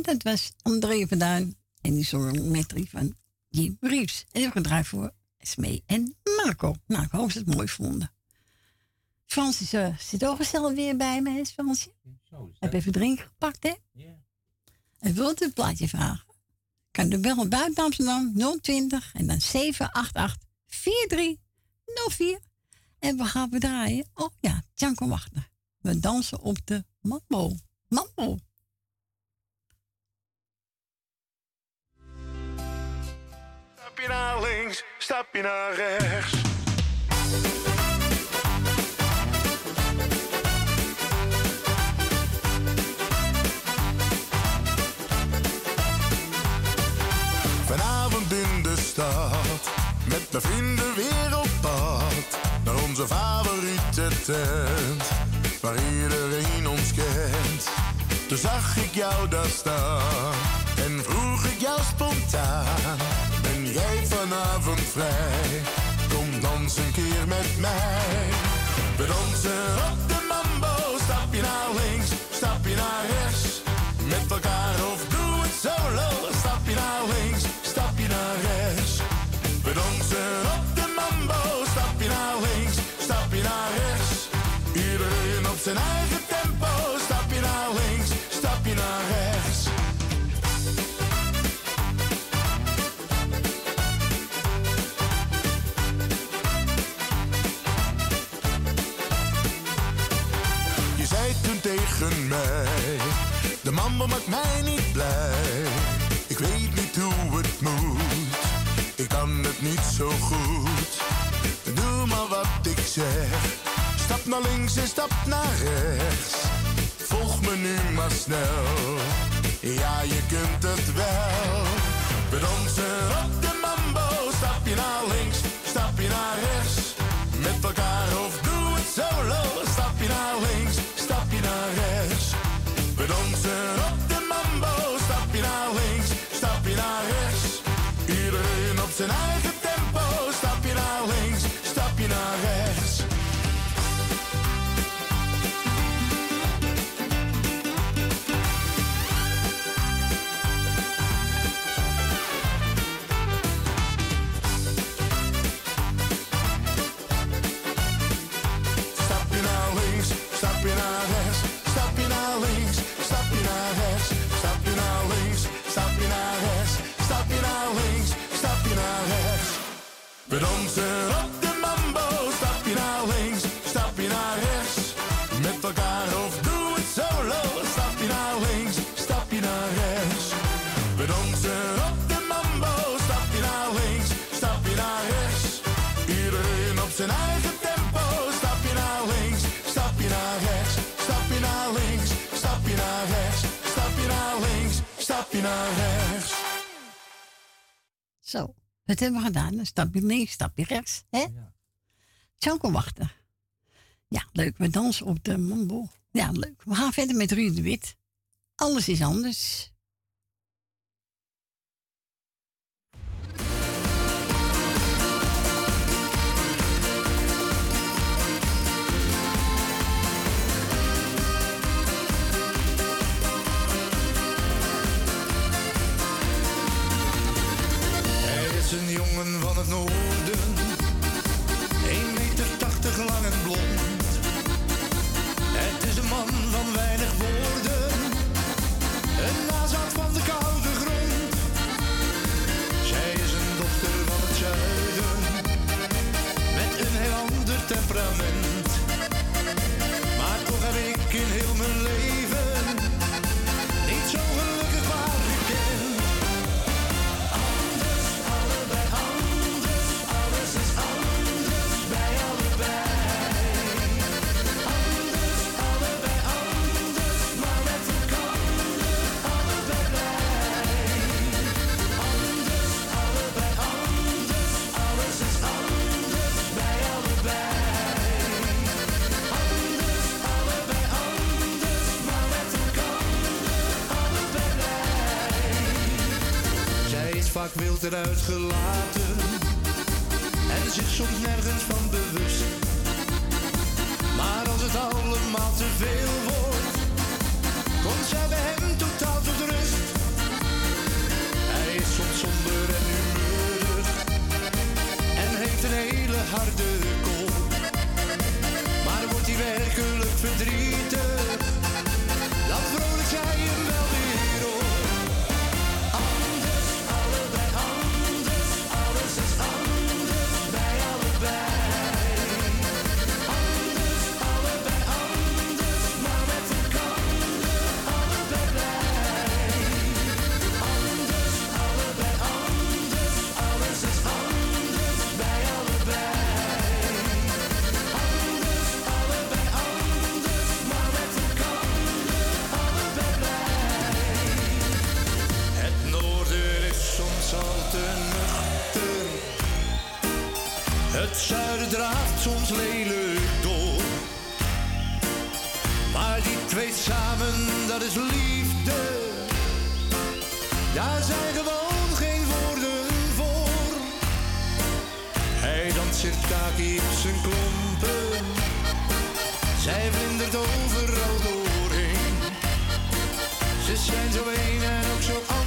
Dat was André van Duin. En die zong een metrie van Jim Reeves. En die hebben we gedraaid voor Smee en Marco. Nou, ik hoop dat ze het mooi vonden. Frans is, eh, zit ook gezellig weer bij me, hè, Fransje? Heb even drinken gepakt, hè? Ja. En wilt u een plaatje vragen? Kan u bellen buiten Amsterdam 020 en dan 788 4304. En we gaan we draaien. Oh ja, Django Wagner. We dansen op de mambo. Mambo. Stapje naar links, stapje naar rechts. Vanavond in de stad, met mijn vrienden weer op pad. Naar onze favoriete tent, waar iedereen ons kent. Toen zag ik jou daar staan en vroeg ik jou spontaan. Jij vanavond vrij? Kom dans een keer met mij. We dansen op de mambo, stapje naar links, stapje naar rechts. Met elkaar of doe het solo, stapje naar links, stapje naar rechts. We dansen op de mambo, stapje naar links, stapje naar rechts. Iedereen op zijn eigen naar links, en stap naar rechts. Volg me nu maar snel, ja je kunt het wel. We dansen op de mambo, stap je naar links, stap je naar rechts. Met elkaar of doe het solo, stap je naar links, stap je naar rechts. We dansen op de mambo, stap je naar links, stap je naar rechts. Iedereen op zijn eigen. Naar rechts. Zo, dat hebben we gedaan. Een stapje links, stapje rechts. Hè? Zo kan wachten. Ja, leuk. We dansen op de mambo. Ja, leuk. We gaan verder met Ruud de Wit. Alles is anders. Van het noorden, 1 meter 80 lang en blond. Het is een man van weinig woorden, een nazaat van de koude grond. Zij is een dochter van het zuiden, met een heel ander temperament. Maar toch heb ik vaak wild eruit gelaten en zich soms nergens van bewust. Maar als het allemaal te veel wordt, komt zij bij hem totaal tot rust. Hij is soms somber en humeurig en heeft een hele harde kop. Maar wordt hij werkelijk verdrietig, dan vrolijk zij hem soms lelijk door. Maar die twee samen, dat is liefde. Daar zijn gewoon geen woorden voor. Hij danst circaki op zijn klompen. Zij vlindert overal doorheen. Ze zijn zo een en ook zo anders.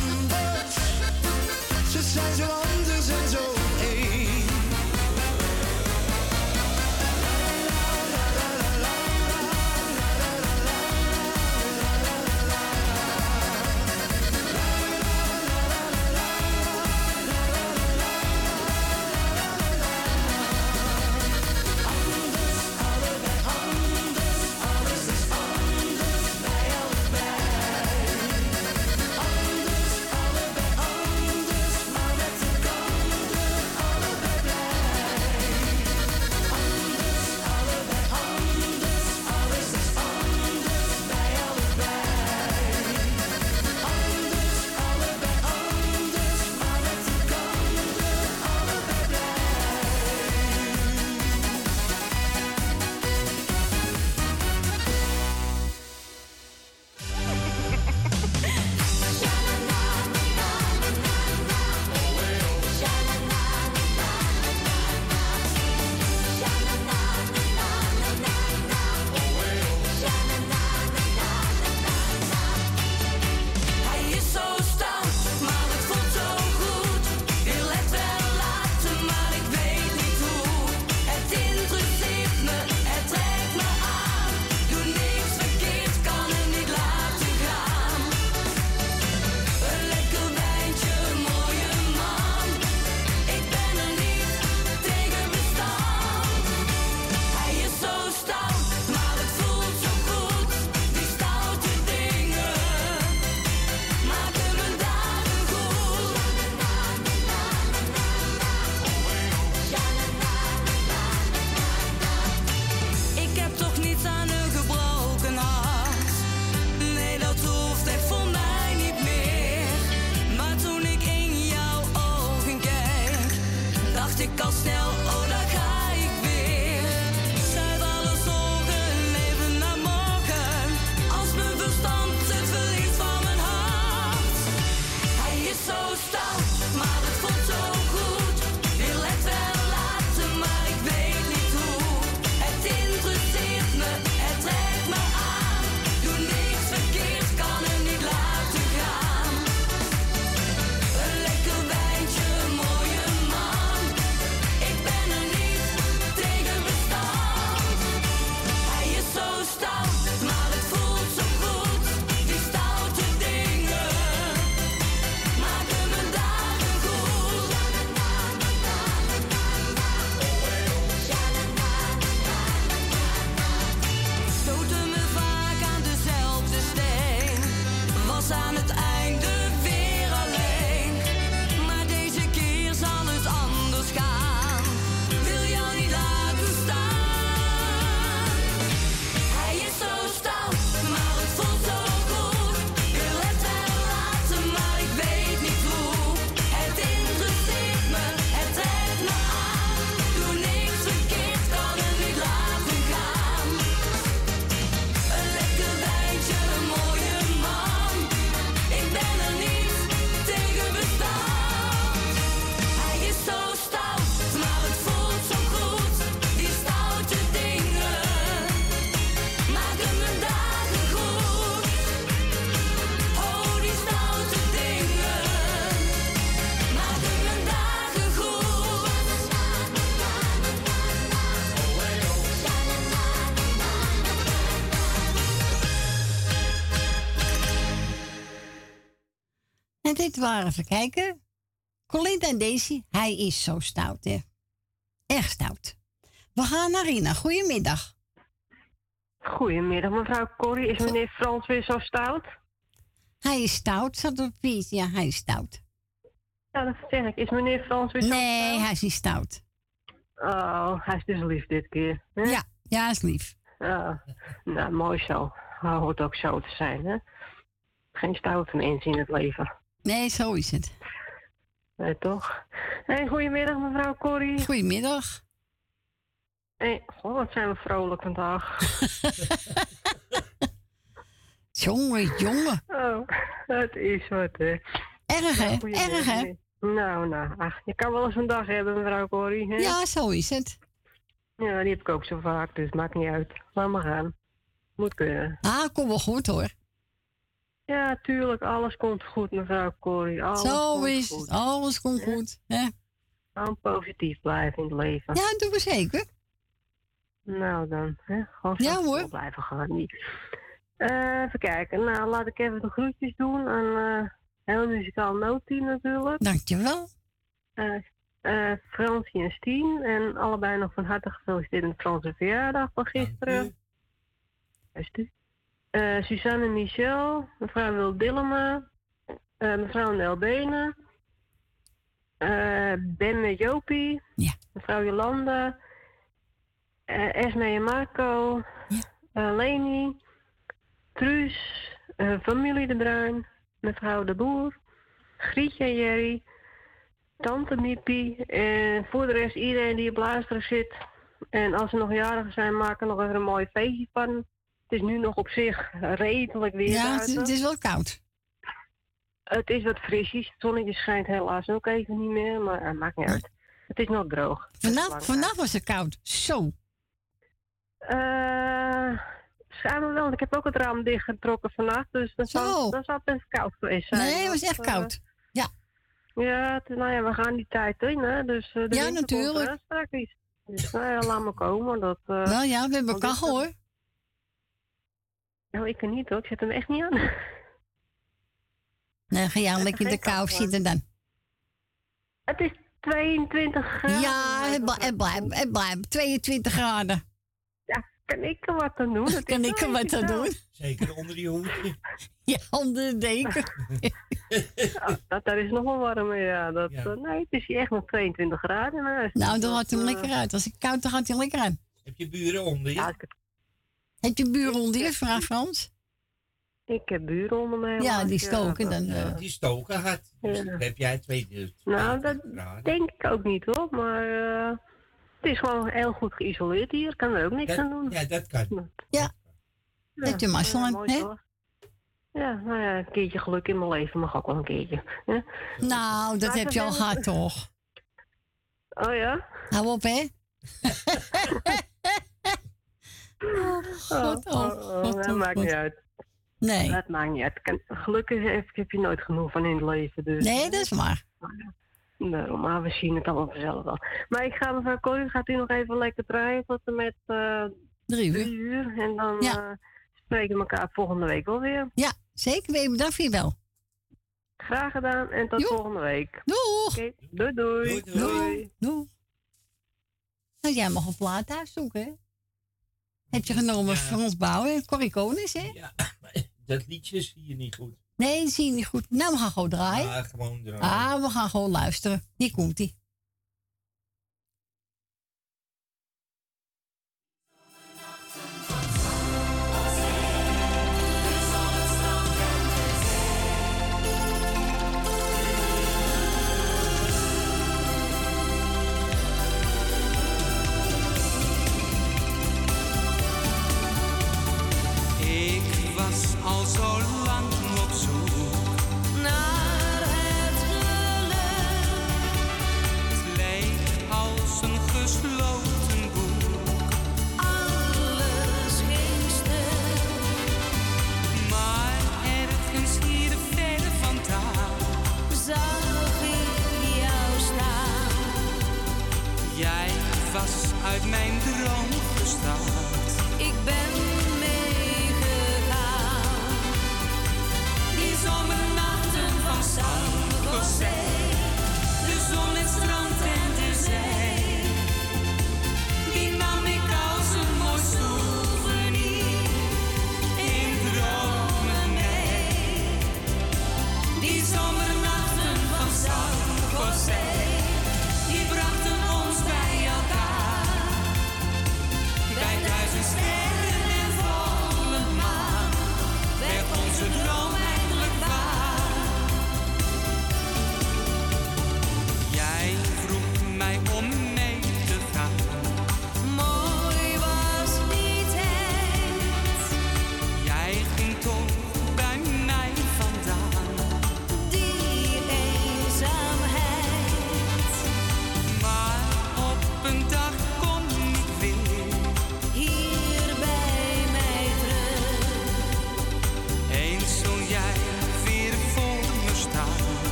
Dit waren, even kijken. Colinda en Daisy, hij is zo stout, hè. Erg stout. We gaan naar Rina. Goedemiddag. Goedemiddag, mevrouw Corrie. Is meneer Frans weer zo stout? Hij is stout, zat op Piet. Ja, hij is stout. Ja, dat zeg ik. Is meneer Frans weer zo Nee, hij is niet stout. Oh, hij is dus lief dit keer. hè? Ja, ja, hij is lief. Ja, nou, mooi zo. Hij hoort ook zo te zijn, hè? Geen stoute mensen in het leven. Nee, zo is het. Nee, toch? Hey, goedemiddag, mevrouw Corrie. Goedemiddag. Hey, goh, wat zijn we vrolijk vandaag. jongen, jongen. Oh, het is wat, hè. Erg, hè? Goedemiddag, Erg, hè? Nou, nou, ach, je kan wel eens een dag hebben, mevrouw Corrie, hè? Ja, zo is het. Ja, die heb ik ook zo vaak, dus maakt niet uit. Laat maar gaan. Moet kunnen. Ah, kom wel goed, hoor. Ja, tuurlijk, alles komt goed, mevrouw Corrie. Alles Zo komt is goed. Alles komt goed. Hè? Gewoon positief blijven in het leven. Ja, dat doen we zeker. Nou dan, hè? gewoon Ja, hoor. blijven gaan. Niet. Eh, even kijken. Nou, laat ik even de groetjes doen aan eh heel muzikaal noodteam natuurlijk. Dankjewel. Eh eh Fransie en Stien. En allebei nog van harte gefeliciteerd met de Franse verjaardag van gisteren. Best u. Eh, Suzanne Michel, mevrouw Wil Dillema, eh, mevrouw Nel Benen, eh, Ben en Jopie, mevrouw Jolanda, Esme en Marco, eh, Leni, Truus, familie De Bruin, mevrouw De Boer, Grietje en Jerry, tante Miepie en voor de rest iedereen die op luisteren zit. En als ze nog jarigen zijn, maak er nog even een mooi feestje van. Het is nu nog op zich redelijk weer Ja, het, is wel koud. Het is wat frisjes. Het zonnetje schijnt helaas ook even niet meer, maar het maakt niet uit. Het is nog droog. Vannacht was het koud. Zo. Eh schijnbaar wel. want Ik heb ook het raam dichtgetrokken vannacht, dus dat zou, dat zou best koud geweest zijn. Nee, het was echt eh, koud. Ja. Ja, nou ja, we gaan die tijd in, hè. Dus eh, de Ja, komt natuurlijk. Dus nou ja, laat maar komen. Dat, Wel ja, we hebben kachel hoor. Nou, ik er niet hoor. Ik zet hem echt niet aan. Nee, ga jij lekker in de kou zitten dan. Het is 22 graden. Ja, het, bl- het blijft, het blijft 22 graden. Ja, kan ik er wat aan doen? Kan ik er wat aan doen? Zeker onder die hoedje. Ja, onder de deken. Ja, dat, daar is nog wel warmer, ja. Dat, eh, nee, het is hier echt nog 22 graden. Nou, dan gaat hij eh, lekker uit. Als het koud dan gaat hij lekker aan. Heb je buren onder je? Heb je buren onder je, vraag Frans? Ik heb buren onder mij. Ja, helaas, die stoken dan. Ja, eh. die stoken hard. Dus Ja. dan heb jij twee dus. Nou, dat denk ik ook niet hoor, maar eh, het is gewoon heel goed geïsoleerd hier. Kan er ook niks Ja, aan doen. Ja, dat kan. Ja. Heb je mazzel aan, hè? Ja, nou ja, een keertje geluk in mijn leven mag ook wel een keertje. hè? Nou, dat Maar heb je al gehad toch? Oh ja? Hou op, hè? Oh, God, oh, oh, God, dat maakt niet uit. Nee. Dat maakt niet uit. Gelukkig heb, heb je nooit genoeg van in het leven. Dus, Nee, dat is waar. Nou, maar we zien het allemaal vanzelf wel. Maar ik ga mevrouw Corrie, gaat u nog even lekker draaien tot en met eh, drie, uur. uur. En dan Ja. eh, spreken we elkaar volgende week wel weer. Ja, zeker. Weet je, bedankt voor je wel. Graag gedaan en tot volgende week. Doeg! Oké, doei doei. Doei. Doei. Nou, jij mag een plaat thuis zoeken, hè? Heb je genomen ja. Frans Bouwen en Corrie hè? Ja, dat liedje zie je niet goed. Nee, dat zie je niet goed. Nou, we gaan gewoon draaien. Ja, gewoon draaien. Ah, we gaan gewoon luisteren. Hier komt-ie.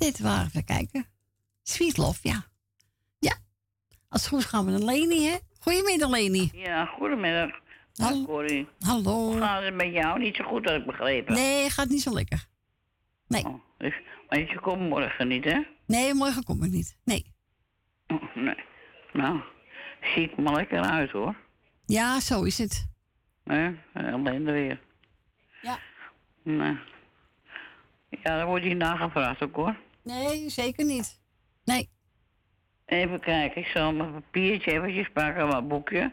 Dit waren, even kijken. Sweet Love, ja. Ja. Als het goed gaan we naar Leni, hè? Goedemiddag, Leni. Ja, goedemiddag. Hallo. Corrie. Hallo. Gaat het met jou niet zo goed, had ik begrepen? Nee, gaat niet zo lekker. Nee. Dus, maar je komt morgen niet, hè? Nee, morgen kom ik niet. Nee. Oh, nee. Nou, ziet me lekker uit, hoor. Ja, zo is het. Nee, alleen er weer. Ja. Nee. Ja, dan wordt hij nagevraagd ook, hoor. Nee, zeker niet. Nee. Even kijken, ik zal mijn papiertje eventjes pakken, mijn boekje.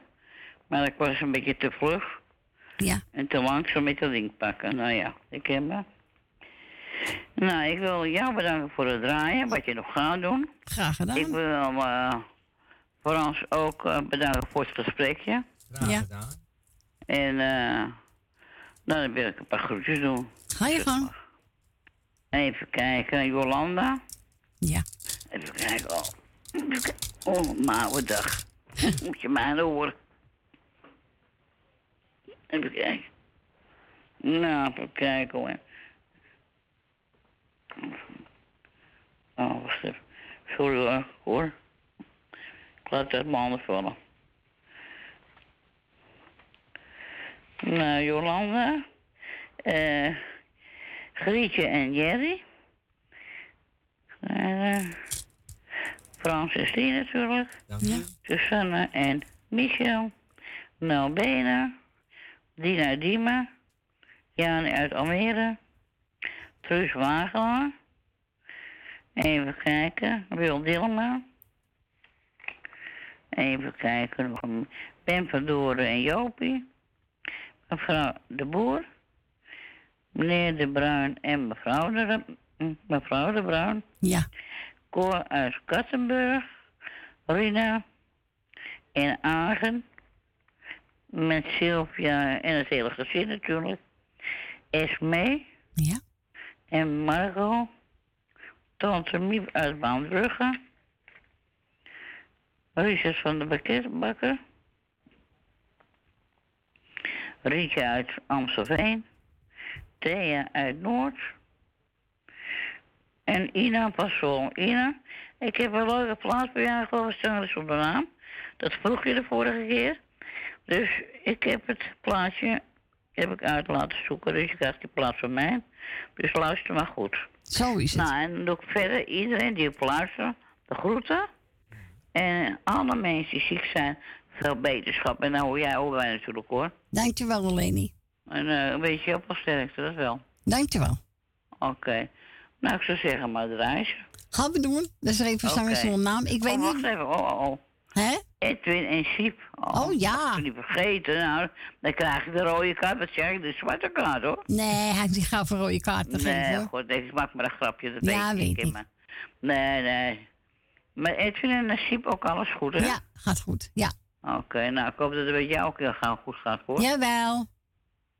Maar ik was een beetje te vlug. Ja. En te langzaam met dat ding pakken. Nou ja, ik heb me. Nou, ik wil jou bedanken voor het draaien, wat je nog gaat doen. Graag gedaan. Ik wil uh, Frans ook eh, bedanken voor het gesprekje. Graag Ja. gedaan. En eh nou, dan wil ik een paar groetjes doen. Ga je gang. Even kijken, Jolanda. Ja. Even kijken. Oh, oh mijn oude dag. Moet je mij horen. Even kijken. Nou, even kijken hoor. Oh, wacht even. Sorry hoor, hoor. Ik laat het handen vallen. Nou, Jolanda. eh Grietje en Jerry. Frans en Stien natuurlijk. Ja. Susanne en Michel. Mel Benen. Dina Dima. Jan uit Almere. Truus Wagelaar. Even kijken. Wil Dilma. Even kijken. Nog een Ben van Doren en Jopie. Mevrouw De Boer. Meneer De Bruin en mevrouw De, mevrouw de Bruin. Ja. Cor uit Kattenburg. Rina. En Agen. Met Sylvia en het hele gezin natuurlijk. Esme. Ja. En Margot. Tante Miep uit Baanbrugge. Richard van de Bakker. Rietje uit Amstelveen. Thea uit Noord. En Ina Passol. Ina, ik heb een leuke plaats bij jou gehoord op de naam. Dat vroeg je de vorige keer. Dus ik heb het plaatje heb ik uit laten zoeken. Dus je krijgt die plaats van mij. Dus luister maar goed. Zo is het. Nou, en dan doe ik verder iedereen die op luistert, de groeten. En alle mensen die ziek zijn, veel beterschap. En hoor jij ook bij natuurlijk hoor. Dankjewel, Leni. En eh, een beetje op als sterkte, dat wel. Dankjewel. Oké. Nou, ik zou zeggen, maar het reisje. Gaan we doen. Dat is even zang zonder naam. Ik weet oh, wacht niet. even. Oh, oh, oh. Hè? Edwin en Siep. Oh, ja. Ik niet vergeten. Nou, dan krijg ik de rode kaart. Wat zeg ik? De zwarte kaart, hoor. Nee, hij heeft niet gauw voor rode kaart te Nee, geven. goed. Ik maak maar een grapje. Dat Ja, weet ik. weet ik. Maar, nee, nee. Maar Edwin en Siep ook alles goed, hè? Ja, gaat goed. Ja. Oké, nou, ik hoop dat het met jou ook heel gauw goed gaat, hoor. Jawel.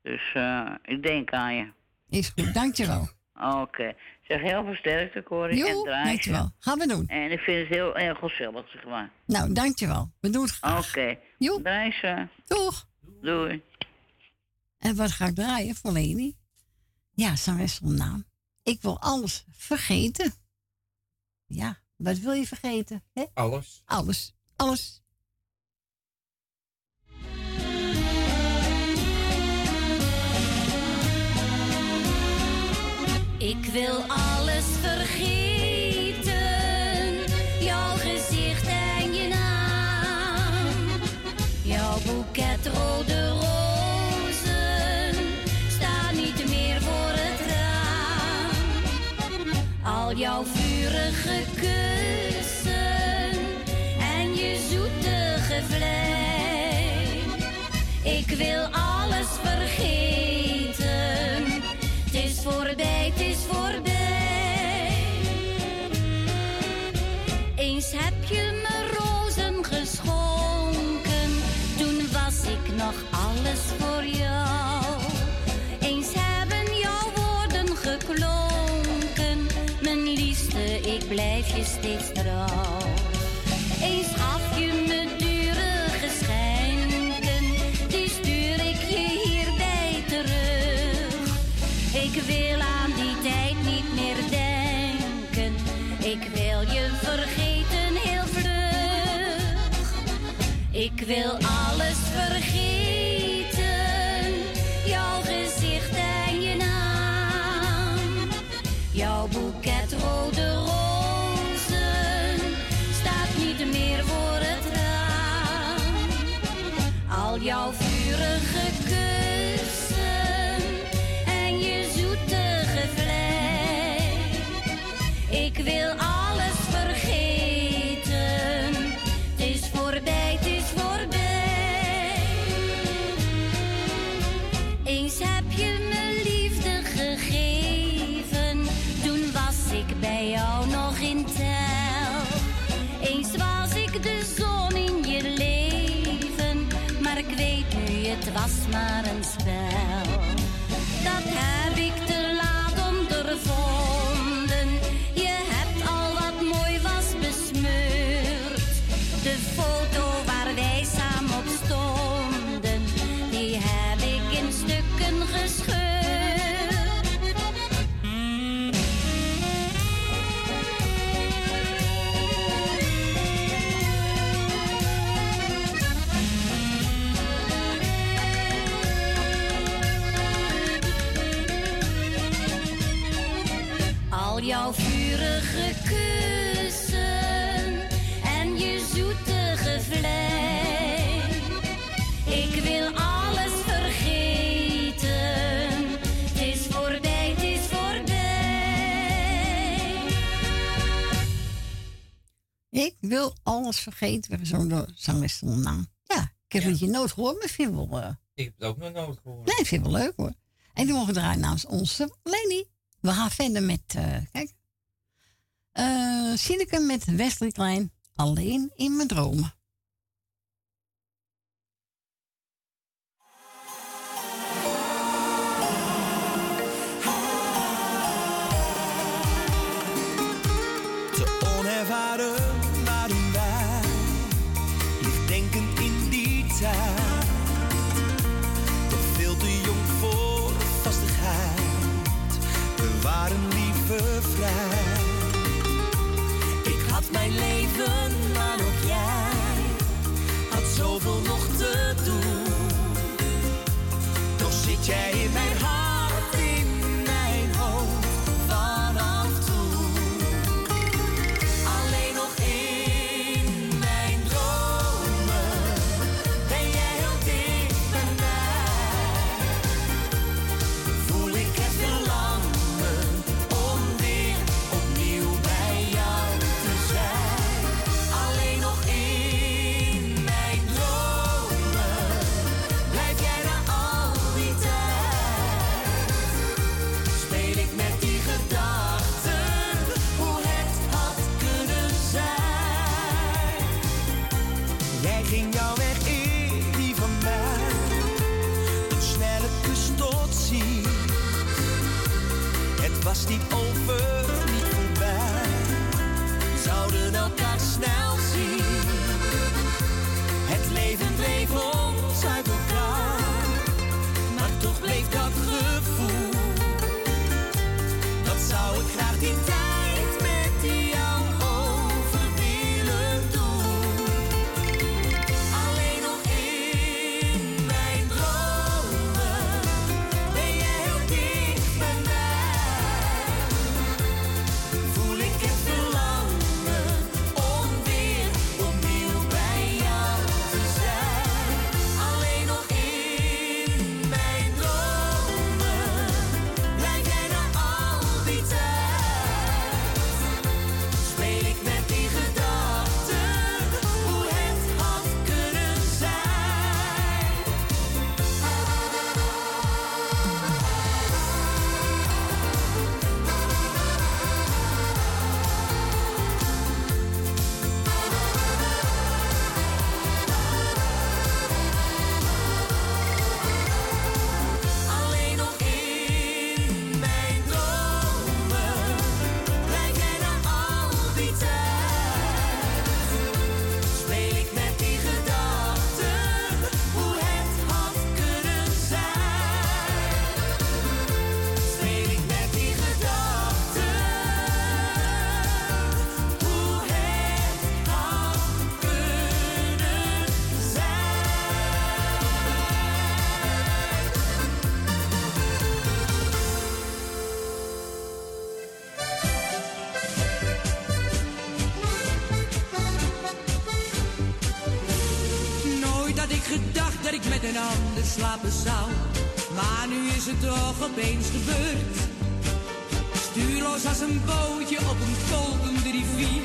Dus eh, ik denk aan je. Is goed, dankjewel. Oké. Zeg heel veel sterkte, Corrie. en Jo, draai. dankjewel. Gaan we doen. En ik vind het heel erg gezellig, zeg maar. Nou, dankjewel. We doen het graag. Oké. Jo. Draai ze. Doeg. Doei. En wat ga ik draaien voor Leni? Ja, zangeres zonder naam. Ik wil alles vergeten. Ja, wat wil je vergeten? Hè? Alles. Alles. Alles. Ik wil alles vergeten, jouw gezicht en je naam. Jouw boeket rode rozen staat niet meer voor het raam. Al jouw vurige kussen en je zoetige vlees. Ik wil alles voor jou. Eens hebben jouw woorden geklonken. Mijn liefste, ik blijf je steeds trouw. Eens gaf je me dure geschenken. Die stuur ik je hierbij terug. Ik wil aan die tijd niet meer denken. Ik wil je vergeten heel vlug. Ik wil alles wil alles vergeten. We hebben zo'n zonder naam. Ja, ik heb het je nooit gehoord, maar vind wel... eh, Ik heb het ook nog nooit gehoord. Nee, ik vind het wel leuk hoor. En die mogen draaien namens onze Leni. We gaan verder met, eh, kijk. eh Sineke met Wesley Klein. Alleen in mijn dromen. Maar nu is het toch opeens gebeurd. Stuurloos als een bootje op een kolkende rivier.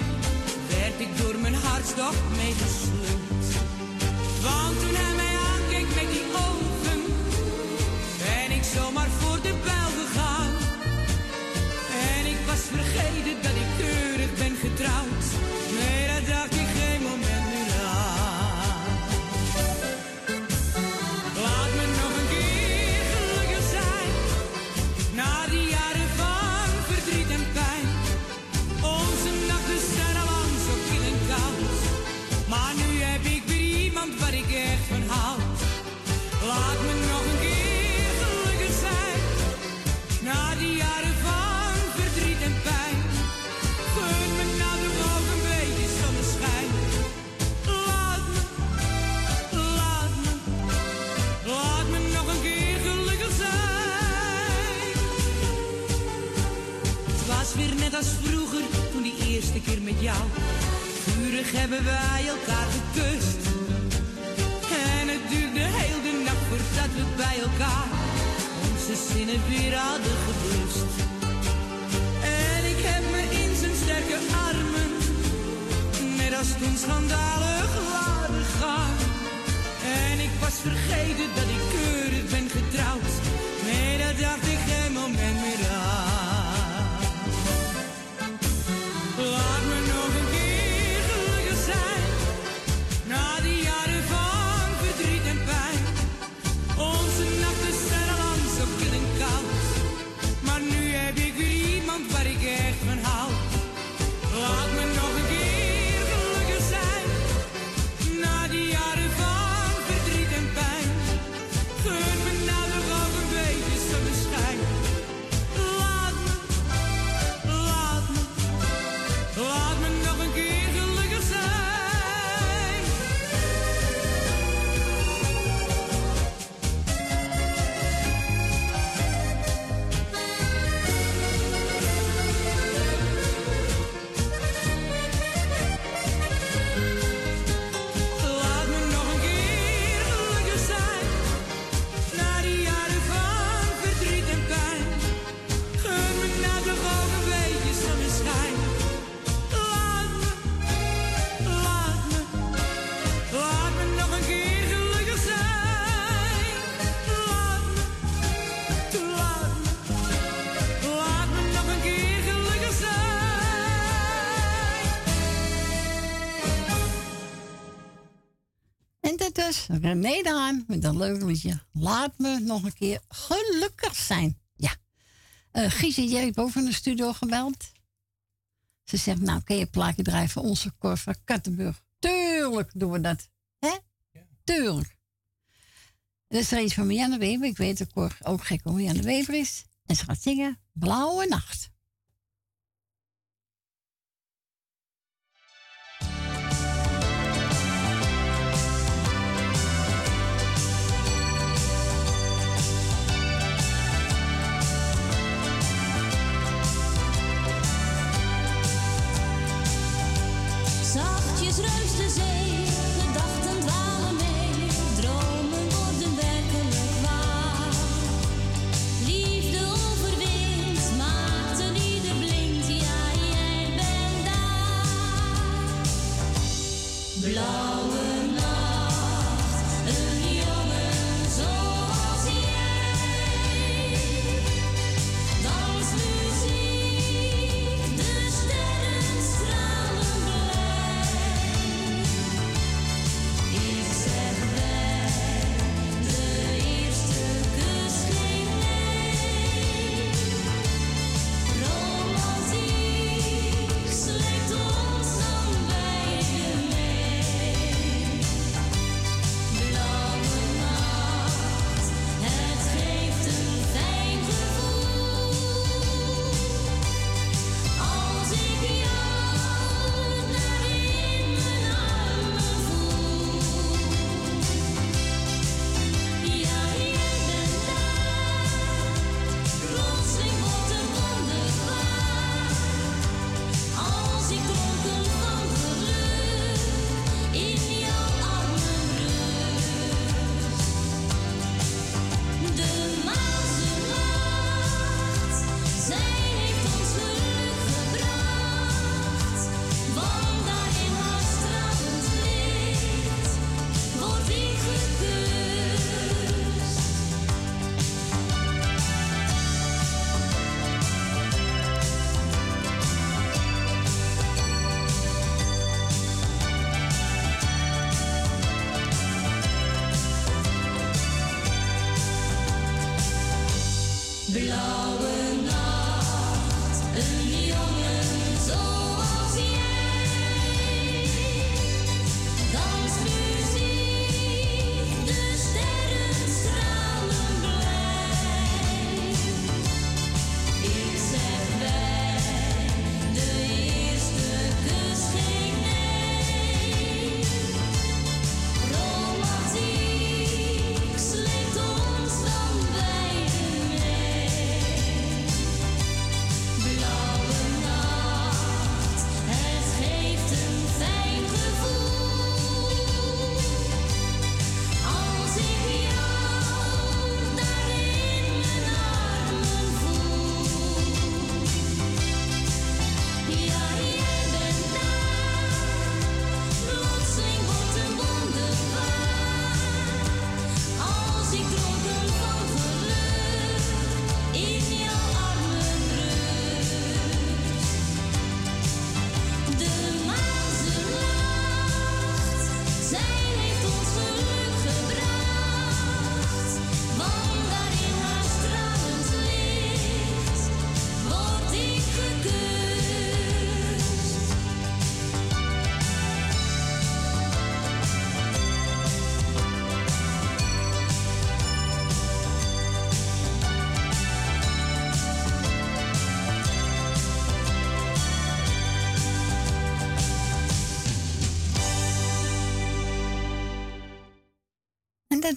Werd ik door mijn hartstocht mee. we René de met een leuke liedje. Laat me nog een keer gelukkig zijn. Ja. Eh, uh, Giesje, jij hebt boven de studio gebeld. Ze zegt, nou kun je een plaatje draaien voor onze Corva Kattenburg. Tuurlijk doen we dat. hè? Ja. Tuurlijk. Dat is er iets van Marianne Weber. Ik weet dat Cor ook gek om Marianne Weber is. En ze gaat zingen Blauwe Nacht. is reus de zee.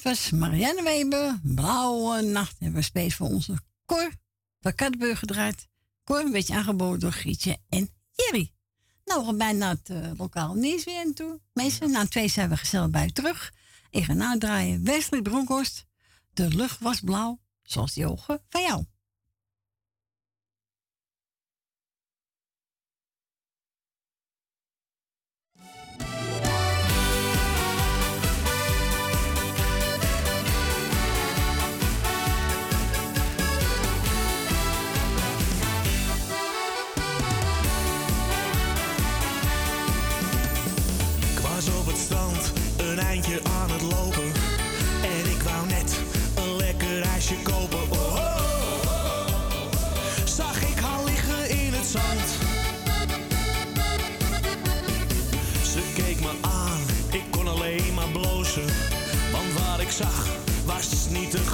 Was Marianne Weber. Blauwe nacht. En we spelen voor onze Cor van gedraaid. Cor een beetje aangeboden door Grietje en Jerry. Nou, we bijna het eh, lokaal nieuws weer aan toe. Mensen, na twee zijn we gezellig bij terug. Ik ga nou draaien Wesley Bronkhorst. De lucht was blauw, zoals die ogen van jou. Aan het lopen. En ik wou net een lekker ijsje kopen. Oh, oh, oh. Zag ik haar liggen in het zand. Ze keek me aan, ik kon alleen maar blozen. Want wat ik zag was niet te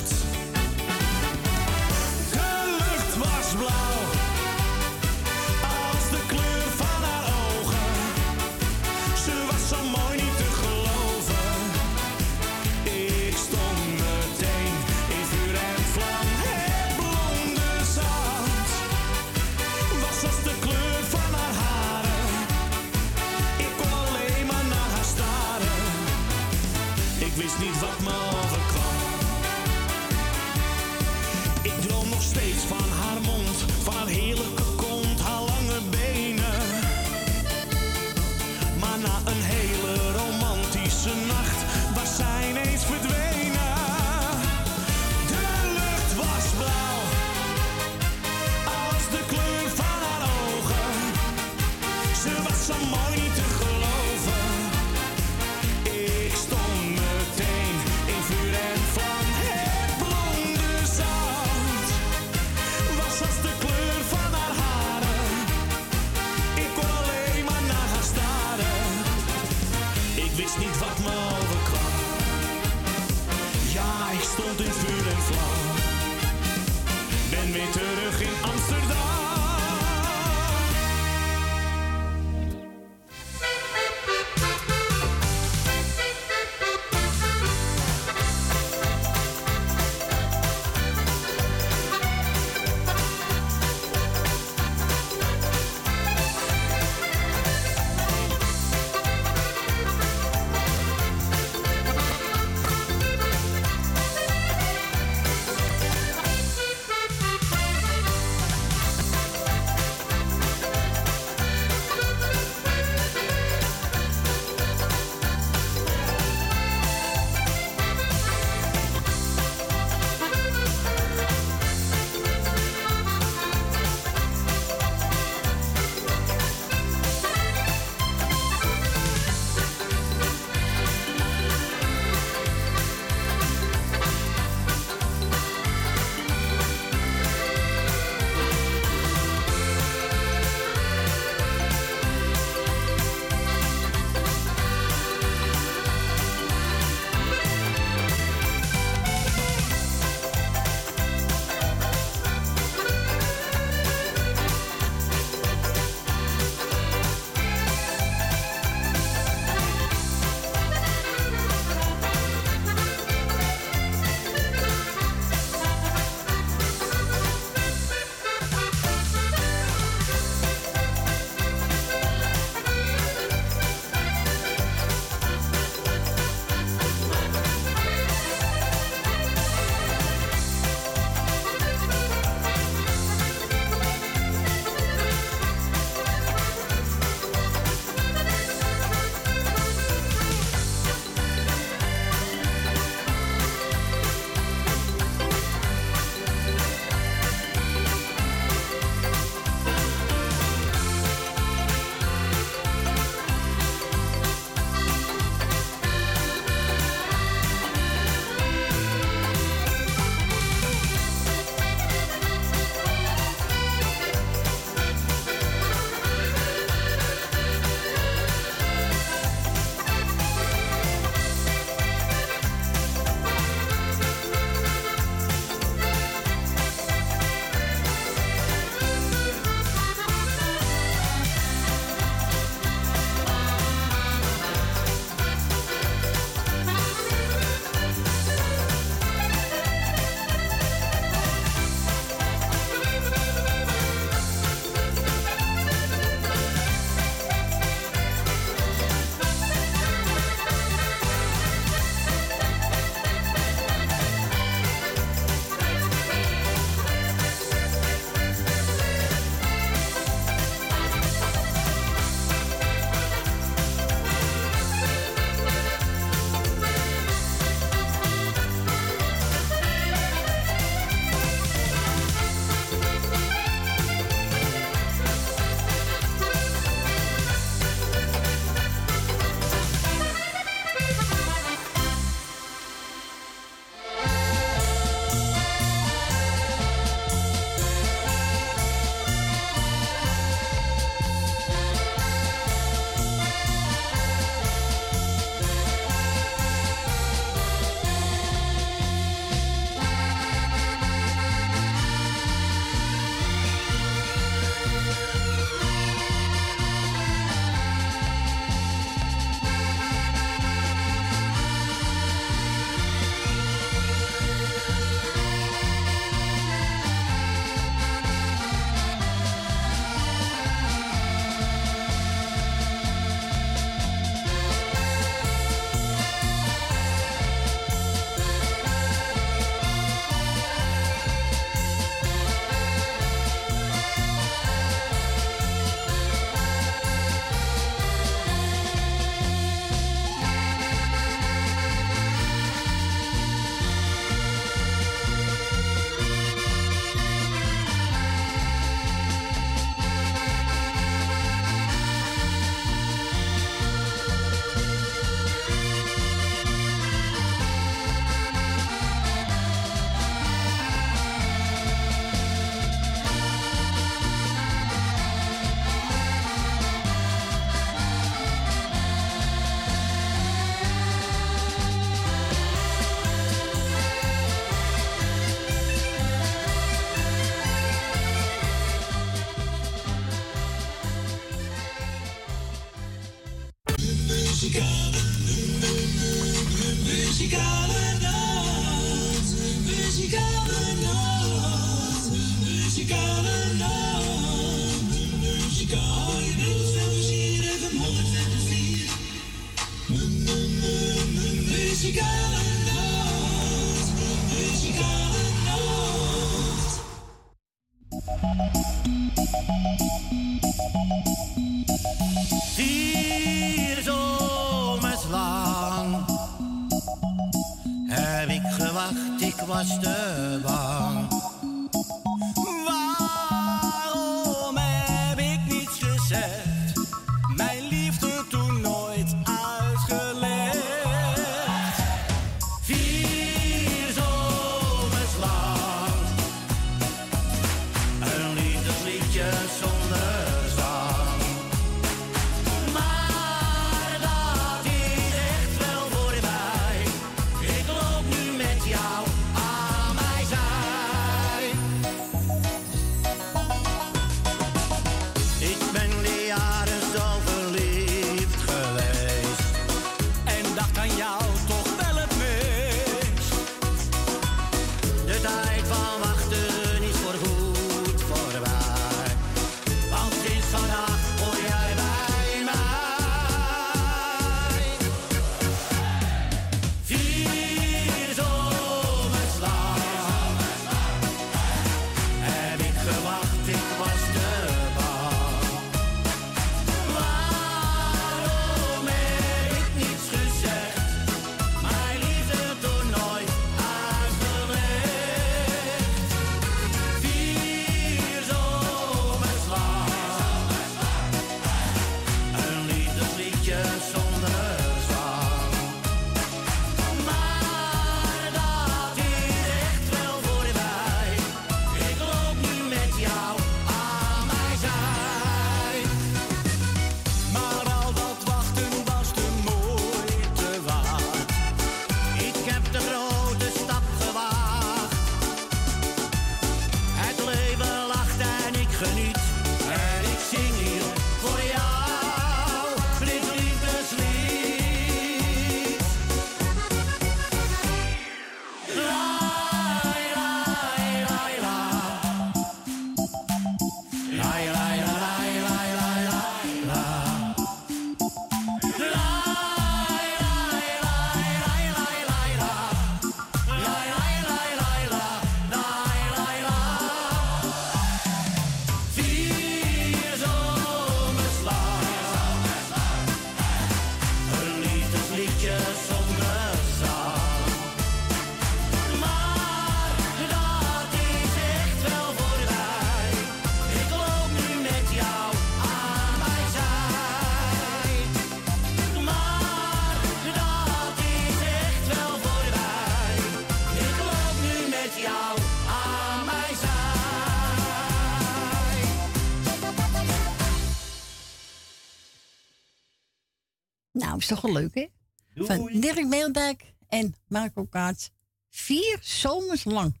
Dirk Meeldijk en Marco Kaats. Vier zomers lang.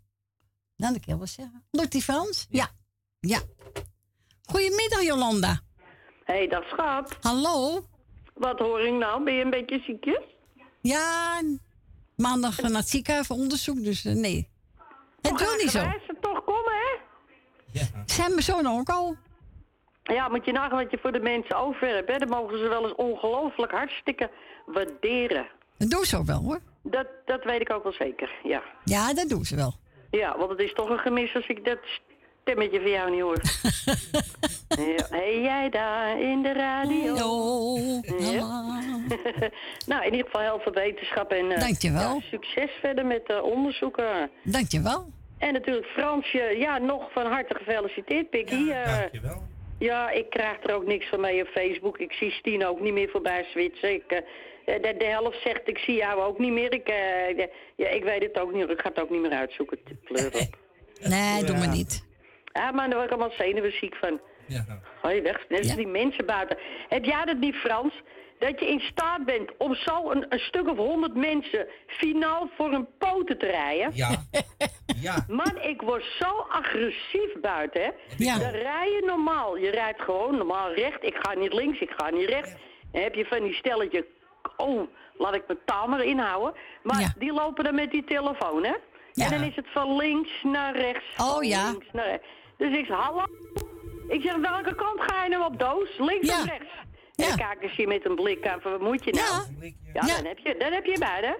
Nou, dat kan ik wel zeggen. Lukt die Frans? Ja. Ja. Goedemiddag, Jolanda. Hé, hey, dag schat. Hallo. Wat hoor ik nou? Ben je een beetje ziekjes? Ja, maandag naar het ziekenhuis voor onderzoek, dus eh, nee. Het doet niet zo. ze toch komen, hè? Zijn mijn zoon ook al? Ja, moet je nagaan wat je voor de mensen over hebt, hè? Dat mogen ze wel eens ongelooflijk hartstikke waarderen. Dat doen ze ook wel, hoor. Dat, dat weet ik ook wel zeker, ja. Ja, dat doen ze wel. Ja, want het is toch een gemis als ik dat stemmetje van jou niet hoor. ja. Hey, jij daar in de radio. Ja. nou, in ieder geval heel veel wetenschap en eh, Dankjewel. ja, succes verder met uh, onderzoeken. Dankjewel. En natuurlijk Fransje, ja, nog van harte gefeliciteerd, Pikkie. Ja, dankjewel. Ja, ik krijg er ook niks van mee op Facebook. Ik zie Stien ook niet meer voorbij switchen. Ik, eh, de, de helft zegt, ik zie jou ook niet meer. Ik, eh, de- ja, ik weet het ook niet. Ik ga het ook niet meer uitzoeken. Pleur op. Nee, doe maar niet. Ja, maar daar word ik allemaal zenuwziek van. Ja. Hoi, weg. Net als die mensen buiten. Heb jij dat niet, Frans? Dat je in staat bent om zo een, een stuk of honderd mensen finaal voor een poten te rijden? Ja. ja. Man, ik word zo agressief buiten, hè? Ja. Dan rij je normaal. Je rijdt gewoon normaal recht. Ik ga niet links, ik ga niet rechts. Dan heb je van die stelletje... Oh, laat ik mijn taal maar inhouden. Maar die lopen dan met die telefoon, hè? En dan is het van links naar rechts. Oh, van ja. Links naar rechts. Dus ik zeg, hallo? Ik zeg, welke kant ga je nou op, Doos? Links of rechts? En dan kijken ze je met een blik aan van, wat moet je nou? Ja, dan, heb je, dan heb je hè?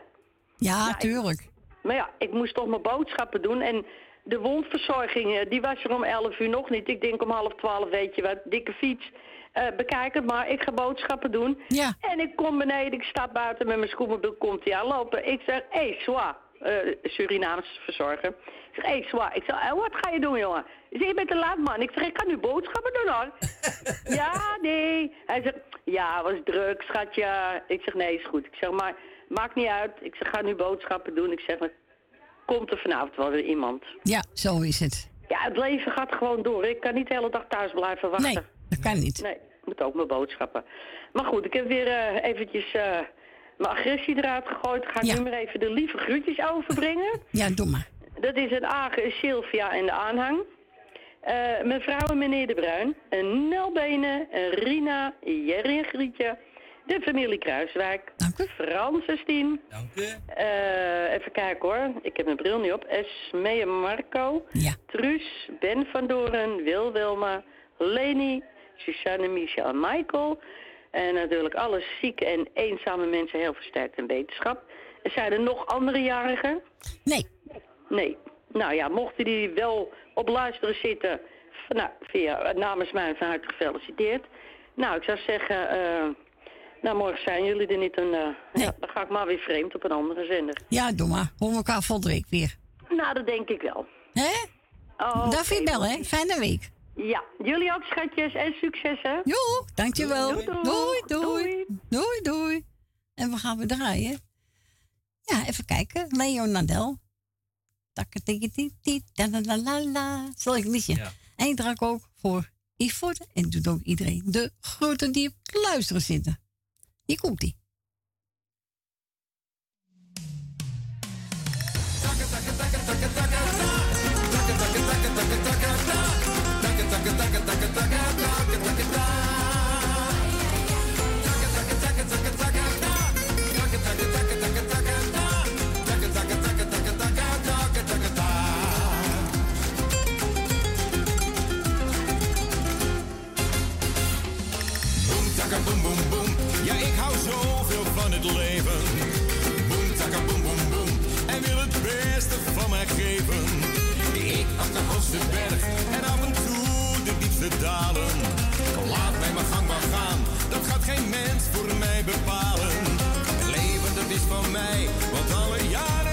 Ja, tuurlijk. Maar ja, ik moest toch mijn boodschappen doen. En de wondverzorging, eh, die was er om 11 uur nog niet. Ik denk om half 12, weet je wat, dikke fiets. Eh, bekijk het maar, ik ga boodschappen doen. Ja. En ik kom beneden, ik sta buiten met mijn scootmobiel, komt hij aanlopen. Ik zeg, hé, hey, Swa, eh Surinaams verzorger. Ik zeg, hé, hey, Swa. Ik zeg, eh, wat ga je doen, jongen? Hij zegt, je bent te laat, man. Ik zeg, ik ga nu boodschappen doen, hoor. ja, nee. Hij zegt, ja, was druk, schatje. Ik zeg, nee, is goed. Ik zeg, maar, maakt niet uit. Ik zeg, ga nu boodschappen doen. Ik zeg, maar, komt er vanavond wel weer iemand. Ja, zo is het. Ja, het leven gaat gewoon door. Ik kan niet de hele dag thuis blijven wachten. Nee, dat kan niet. Nee, ik moet ook mijn boodschappen. Maar goed, ik heb weer eh, eventjes eh, mijn agressie eruit gegooid. Ga ik nu maar even de lieve groetjes overbrengen. Ja, doe maar. Dat is het Agen, Sylvia en de aanhang. Eh mevrouw en meneer De Bruin. En Nel Benen, en Rina, Jerry en Grietje. De familie Kruiswijk. Frans en Stien. Dank u. Eh, even kijken hoor. Ik heb mijn bril niet op. Esmee en Marco. Truus, Ben van Doren, Wil Wilma, Leni, Suzanne, Michel en Michael. En natuurlijk alle zieke en eenzame mensen heel versterkt in wetenschap. En zijn er nog andere jarigen? Nee. Nee. Nou ja, mochten die wel op luisteren zitten, nou, via, namens mij van harte gefeliciteerd. Nou, ik zou zeggen, eh, nou morgen zijn jullie er niet en eh, ja, dan ga ik maar weer vreemd op een andere zender. Ja, doe maar. Horen we elkaar volgende week weer. Nou, dat denk ik wel. Hè? Oh, Daffy bel, hè? Fijne week. Ja, jullie ook schatjes en succes hè. Jo, dankjewel. Doei, Doei, doei. Doei, doei. En we gaan we draaien. Ja, even kijken. Leo Nadel. Zal ik een liedje. En ik draak ook voor Yvonne en doet ook iedereen de groeten die op het luisteren zitten. Hier komt geven. Ik af de hoogste berg en af en toe de diepste dalen. Laat mij mijn gang maar gaan, dat gaat geen mens voor mij bepalen. Leven dat is van mij, want alle jaren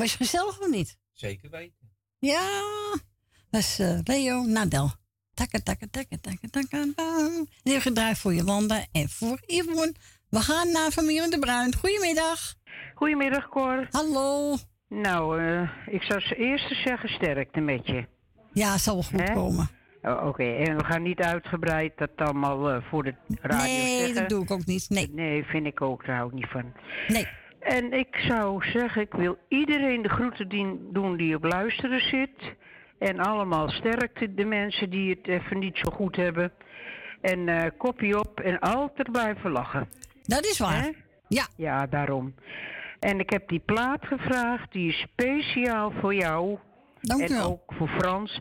was je gezellig of niet? Zeker weten. Ja, dat is eh, Leo Nadel. Takka, takka, takka, takka, takka, heb gedraaid voor Jolanda en voor Yvonne. We gaan naar familie De Bruin. Goedemiddag. Goedemiddag, Cor. Hallo. Nou, eh, ik zou als eerste zeggen sterkte met je. Ja, zal wel goed komen. Oh, Oké, en we gaan niet uitgebreid dat allemaal eh, voor de radio Nee, zeggen. dat doe ik ook niet. Nee. Nee, vind ik ook, daar hou ik niet van. Nee. En ik zou zeggen, ik wil iedereen de groeten doen die op luisteren zit. En allemaal sterkte de mensen die het even niet zo goed hebben. En eh kopje op en altijd blijven lachen. Dat is waar. Ja. Ja, daarom. En ik heb die plaat gevraagd, die is speciaal voor jou. Dank en wel. ook voor Frans,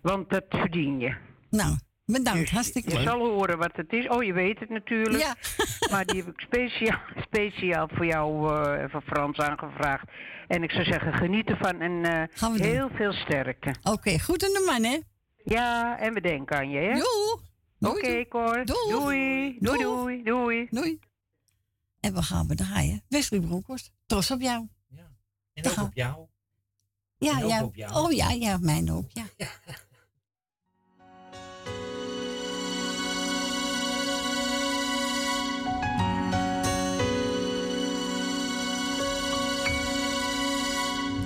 want dat verdien je. Nou, bedankt. Hartstikke Je leuk. zal horen wat het is. Oh, je weet het natuurlijk. Ja. maar die heb ik speciaal, speciaal voor jou eh, en voor Frans aangevraagd. En ik zou zeggen, geniet ervan en eh, Gaan we doen. heel veel sterkte. Oké, goed aan de man, hè? Ja, en we denken aan je, hè? Doei. Oké, Cor. Doei. Doei. Doei, doei, doei. Doei. En we gaan we draaien. Wesley Bronkhorst, trots op jou. En ook op jou. Ja, ja. op jou. Oh ja, ja, mijn ook, ja.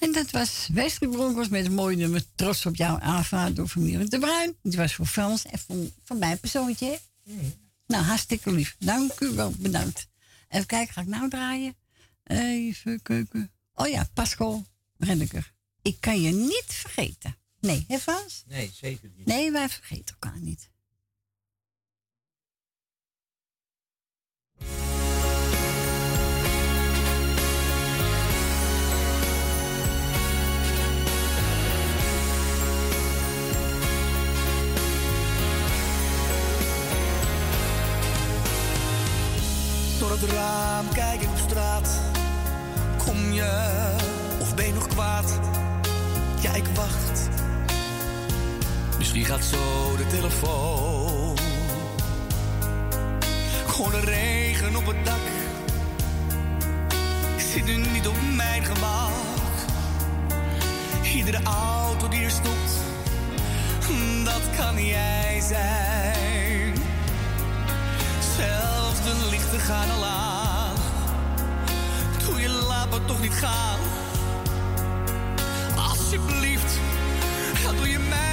En dat was Wesley Bronkhorst met een mooi nummer Trots op jou aangevraagd door familie de Bruin. Die was voor Frans en van, van mijn persoontje. Nou, hartstikke lief. Dank u wel, bedankt. Even kijken, ga ik nou draaien? Even kijken. Oh ja, Pascal Renneker. Ik kan je niet vergeten. Nee, hè Frans? Nee, zeker niet. Nee, wij vergeten elkaar niet. Door het raam kijk ik op straat. Kom je of ben je nog kwaad? Ja, ik wacht. Misschien gaat zo de telefoon. Gewoon de regen op het dak. Ik zit nu niet op mijn gemak. Iedere auto die er stopt, dat kan jij zijn. Lichten gaan al aan. Doe je laat me toch niet gaan. Alsjeblieft, doe je mij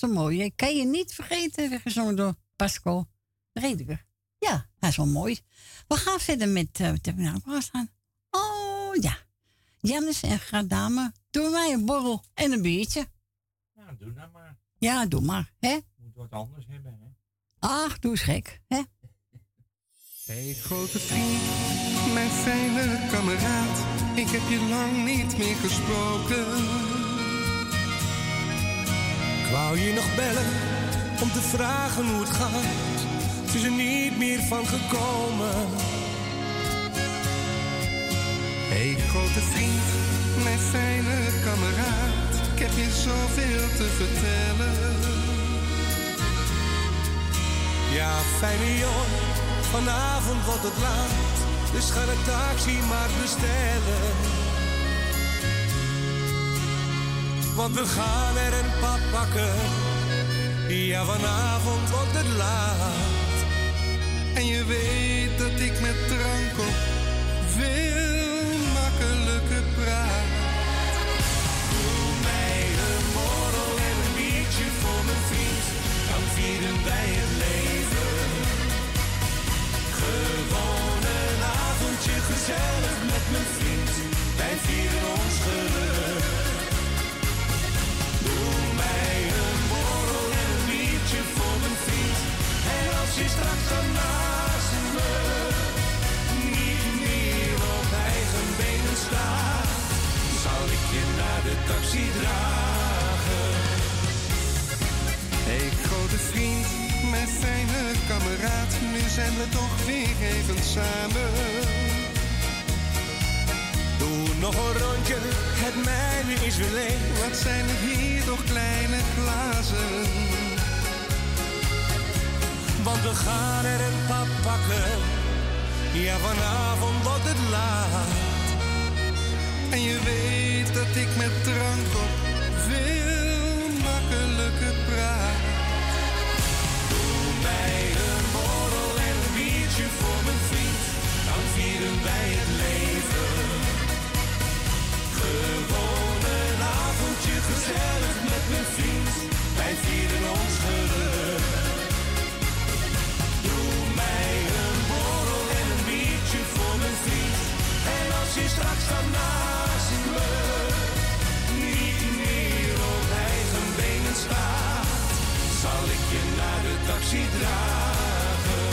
Dat is toch mooi. Ik kan je niet vergeten, gezongen door Pascal Rediger. Ja, hij is wel mooi. We gaan verder met, uh, wat hebben we nou staan? Oh ja, Jannes en Gradame. Doe mij een borrel en een biertje. Nou, doe nou maar. Ja, doe maar, hè? Moet wat anders hebben, hè? Ach, doe eens gek, hè? Hey grote vriend, mijn fijne kameraad, ik heb je lang niet meer gesproken. Wou je nog bellen om te vragen hoe het gaat, het is er niet meer van gekomen. Hey grote vriend, mijn fijne kameraad, ik heb je zoveel te vertellen. Ja, fijne jongen, vanavond wordt het laat. Dus ga de taxi maar bestellen. Want we gaan er een pad pakken. Ja, vanavond wordt het laat. En je weet dat ik met drank op veel makkelijker praat. Doe mij een borrel en een biertje voor mijn vriend. Dan vieren wij het leven. Gewoon een avondje gezellig met mijn vriend. Wij vieren ons geluk. Je straks naast me niet meer op eigen benen staat, zal ik je naar de taxi dragen. Hey grote vriend, mijn fijne kameraad, nu zijn we toch weer even samen. Doe nog een rondje, het mijne is weer leeg. Wat zijn het hier toch kleine glazen? Want we gaan er een pad pakken. Ja, vanavond wordt het laat. En je weet dat ik met drank op veel makkelijker praat. Doe mij een borrel en een biertje voor mijn vriend. Dan vieren wij het leven. Gewoon een avondje gezellig met mijn vriend. Wij vieren ons straks dan naast me niet meer op eigen benen staat, zal ik je naar de taxi dragen.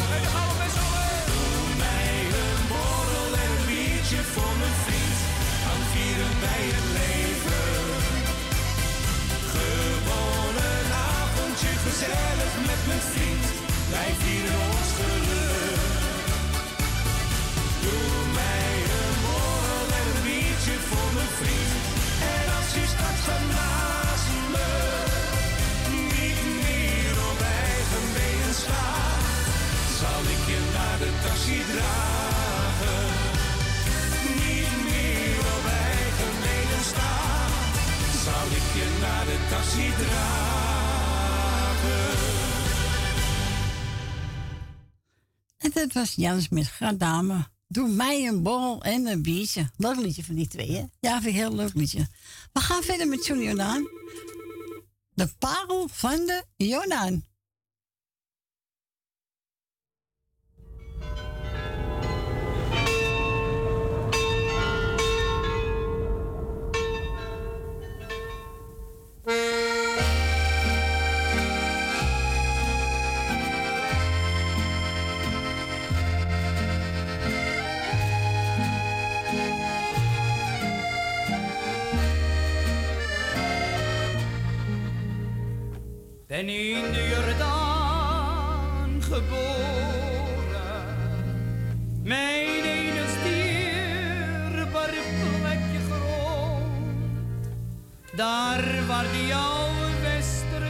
Doe mij een borrel en een biertje voor mijn vriend. Dan vieren wij het leven. Gewoon een avondje gezellig met mijn vriend. Wij vieren de taxi dragen. En dat was Jans met Gradame. Doe mij een borrel en een biertje. Leuk liedje van die twee, hè? Ja, vind ik heel leuk liedje. We gaan verder met Johnny Jordaan. De parel van de Jordaan. Ben in de Jordaan geboren. Mijn Daar waar die oude Westertoren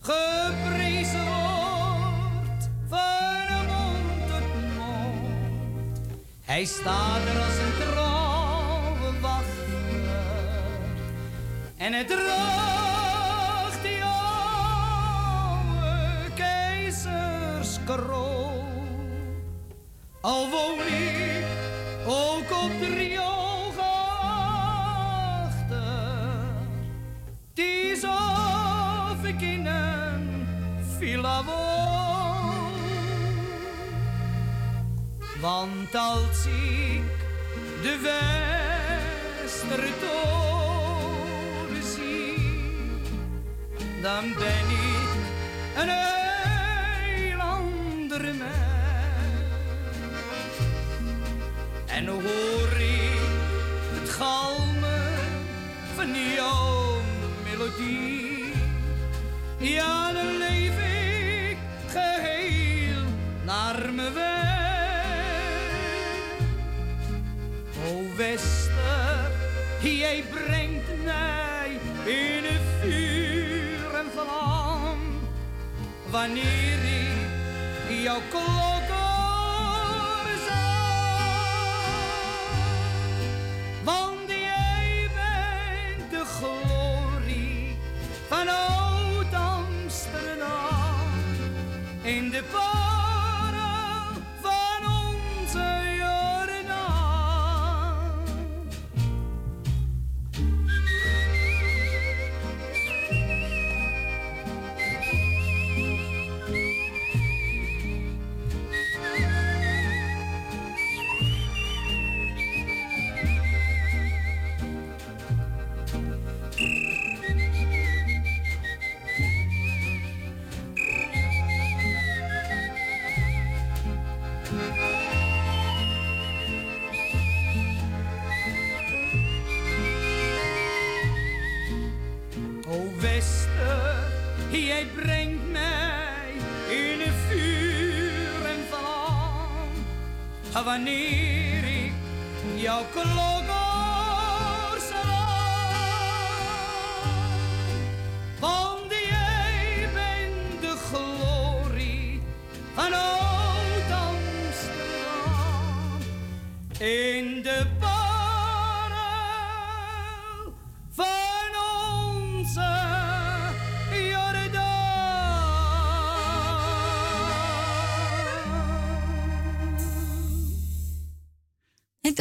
geprezen wordt van mond tot mond. Hij staat er als een trouwe wachter. En het draagt die oude keizerskroon. Al woon ik ook op de rioolgachter. Of ik in een villa woon. Want als ik de Westertoren zie, dan ben ik een heel mens. En hoor ik het galmen van jouw melodie, ja, dan leef ik geheel naar mijn weg. O Wester, jij brengt mij in het vuur en vlam. Wanneer ik jouw klok in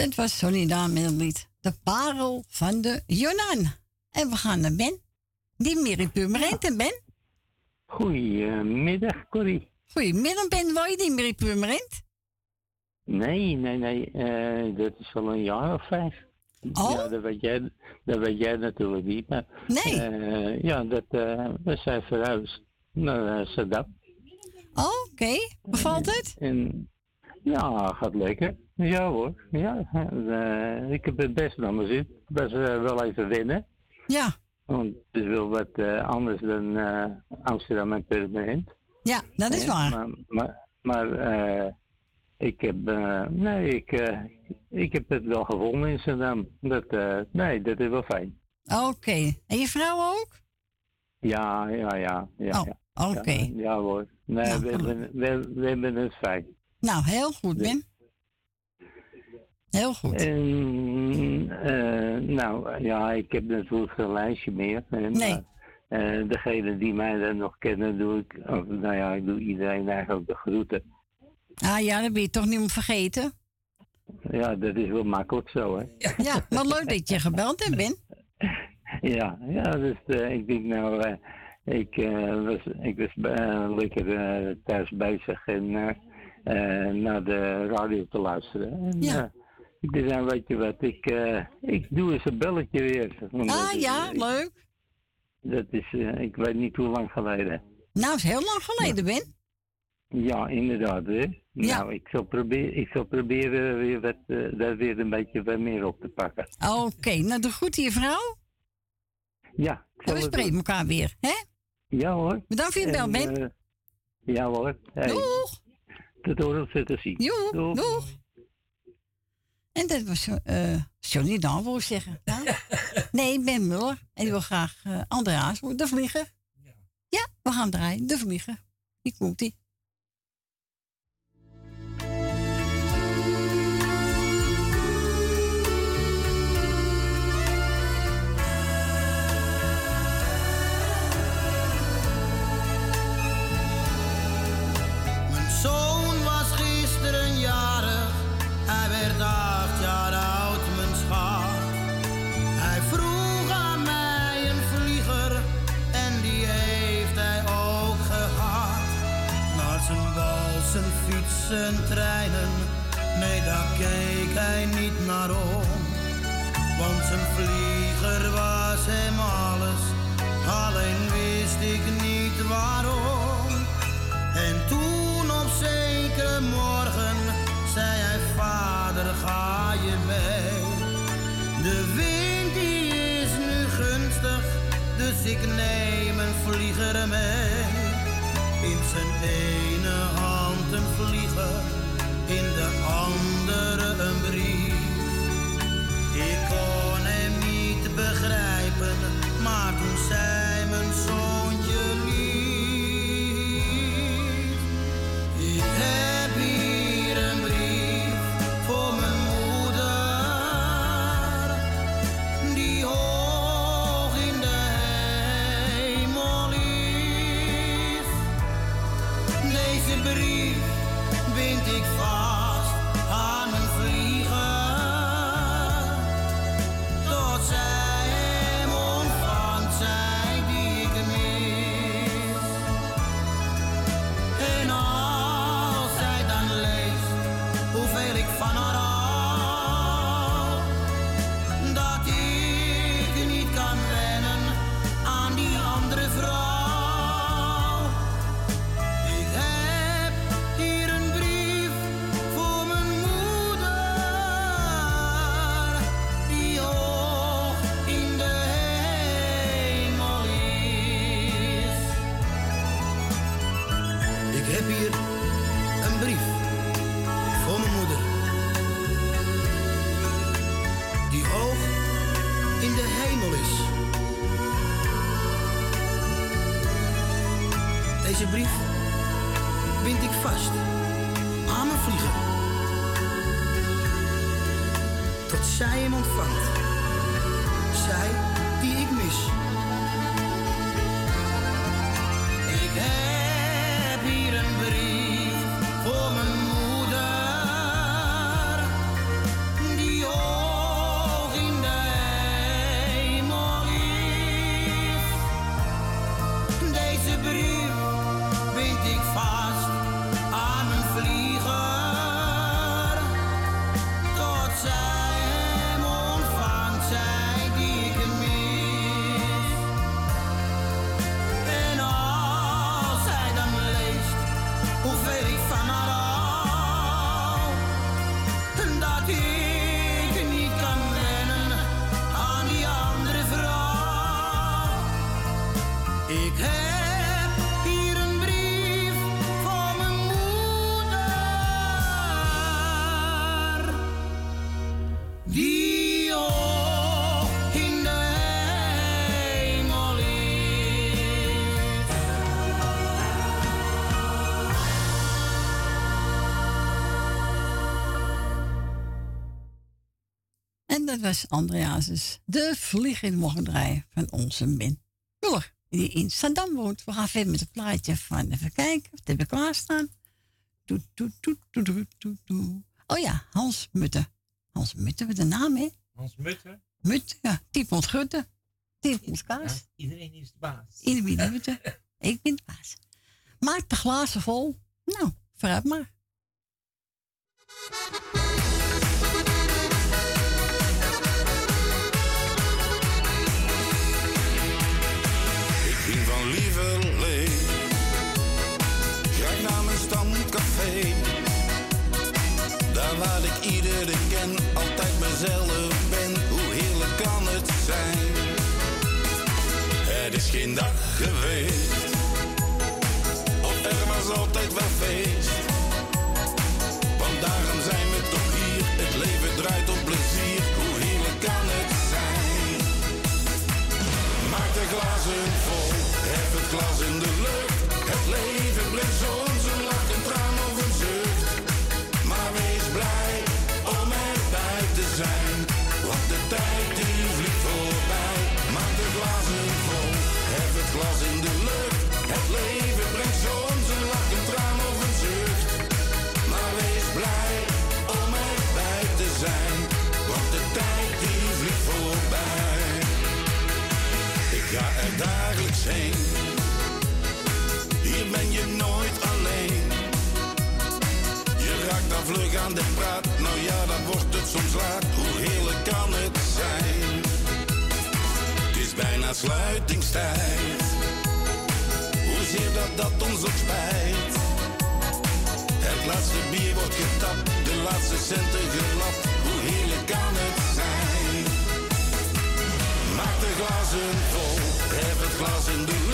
En dat was Sonny Daan met het lied De Parel van de Jonan. En we gaan naar Ben. Die Miri Purmerend en Ben. Goedemiddag, Corrie. Goedemiddag Ben, wil je die Miri Purmerend? Nee, nee, nee. eh, dat is al een jaar of vijf. Oh? Ja, dat weet jij, dat weet jij natuurlijk niet. Maar, Nee. eh, ja, dat, eh, we zijn verhuisd naar Saddam. Oh, oké. Bevalt het? En, ja, gaat lekker. Ja hoor. Ja, eh, ik heb het best naar mijn zin. Was eh, wel even winnen. Ja. Want het is wel wat eh, anders dan Amsterdam en Permanent. Ja, dat is waar. Maar, maar, maar eh, ik heb, eh, nee, ik, ik heb het wel gevonden in Amsterdam. Dat, nee, dat is wel fijn. Oké. En je vrouw ook? Ja, ja, ja. ja, Oh, oké. Ja, ja hoor. Nee, Nou, we, hebben, we, we hebben het fijn. Nou, heel goed, Ben. Heel goed. En, eh, nou, ja, ik heb natuurlijk geen lijstje meer. Nee. eh, eh, degene die mij dan nog kennen, doe ik, of, nou ja, ik doe iedereen eigenlijk de groeten. Ah ja, dat ben je toch niet om vergeten. Ja, dat is wel makkelijk zo, hè. Ja, maar leuk dat je gebeld hebt, Ben. Ja, ja, dus eh, ik denk nou, ik, eh, was, ik was lekker thuis bezig en naar de radio te luisteren. En, Ja. Ik nou, weet je wat, ik, eh, ik doe eens een belletje weer. Ah is, ja, eh, leuk. Dat is, eh, ik weet niet hoe lang geleden. Nou, is heel lang geleden, Ben. Ja, inderdaad. Hè? Nou, ik zal, proberen, ik zal proberen weer wat, daar weer een beetje wat meer op te pakken. Oké, nou doe goed je vrouw. Ja, En zal we spreken elkaar weer, hè? Ja hoor. Bedankt voor je bel, En, Ben. ja hoor. Hey. Doeg. Tot horen te zien. Joe, doeg. En dat was eh Johnny Dan, wil ik zeggen. Ja? Nee, Ben Muller. En die wil graag eh Andreas, de vlieger. Ja, we gaan draaien. De vlieger. Die komt zijn treinen, nee daar keek hij niet naar om. Want zijn vlieger was hem alles, alleen wist ik niet waarom. En toen op zekere morgen zei hij, vader ga je mee. De wind die is nu gunstig, dus ik neem een vlieger mee. In zijn hand in de andere een brief. Ik kon hem niet begrijpen, dat was Andreas. De vliegende mogen draaien van onze min. Muller, die in Saddam woont. We gaan verder met het plaatje van even kijken of we klaarstaan. Doet, doet, doet, doet, doet, doet, Oh ja, Hans Mutte. Hans Mutte, wat de naam, hè? Hans Mutte? Mutte, ja. Tiepont Gutte. Tiepont Kaas. Iedereen is de baas. Iedereen de Mutte. Ik ben de baas. Maak de glazen vol. Nou, vooruit maar. ben, hoe heerlijk kan het zijn? Het is geen dag geweest, of er was altijd wel feest. aan. Nou ja, dan wordt het soms laat. Hoe heerlijk kan het zijn? Het is bijna sluitingstijd. Hoezeer dat dat ons ook spijt. Het laatste bier wordt getapt, de laatste centen gelapt. Hoe heerlijk kan het zijn? Maak de glazen vol, hef het glas in de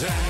zijn.